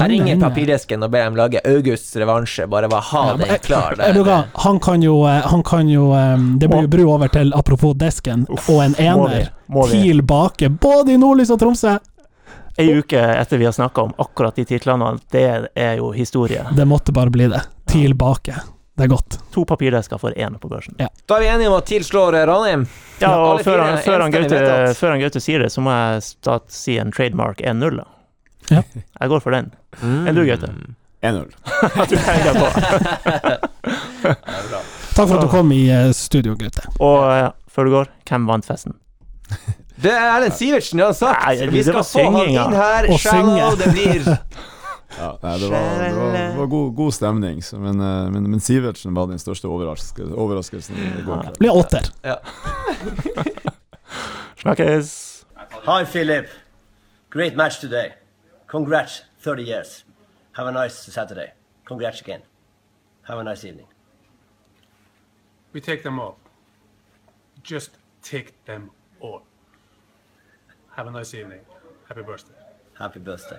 Jeg ringer hende- og ber dem lage Augusts revansje. Bare bare ha Ja, den klar. Vet du han kan jo, eh, han kan jo Det blir jo bru over til, apropos desken, og en ener. tilbake. TIL bake, både i Nordlys og Tromsø. Ei uke etter vi har snakka om akkurat de titlene, det er jo historie. Det måtte bare bli det. TIL bake. Det er godt. To papirdesker for én på børsen. Ja. Da er vi enige om at TIL slår Ranheim. Ja, og før han, før, han Gaute, før han Gaute sier det, så må jeg si en trademark 1-0. Ja. Jeg går for den. Mm. Enn du, Gaute? 1-0. Du tenker på. Takk for at du kom i eh, studio, Gaute. Og eh, før du går, hvem vant festen? Det er Erlend Sivertsen, det har han sagt. Nei, vi skal få han inn her. Og Shallow, synge. det blir Ja, nei, det var, det var, det var god, god stemning, så, men, eh, men, men Sivertsen var den største overraske, overraskelsen i går kveld. Blir åtter. Snakkes! Hi, Philip. Great match today. Congrats, 30 years. Have a nice Saturday. Congrats again. Have a nice evening. We take them all. Just take them all. Have a nice evening. Happy birthday. Happy birthday.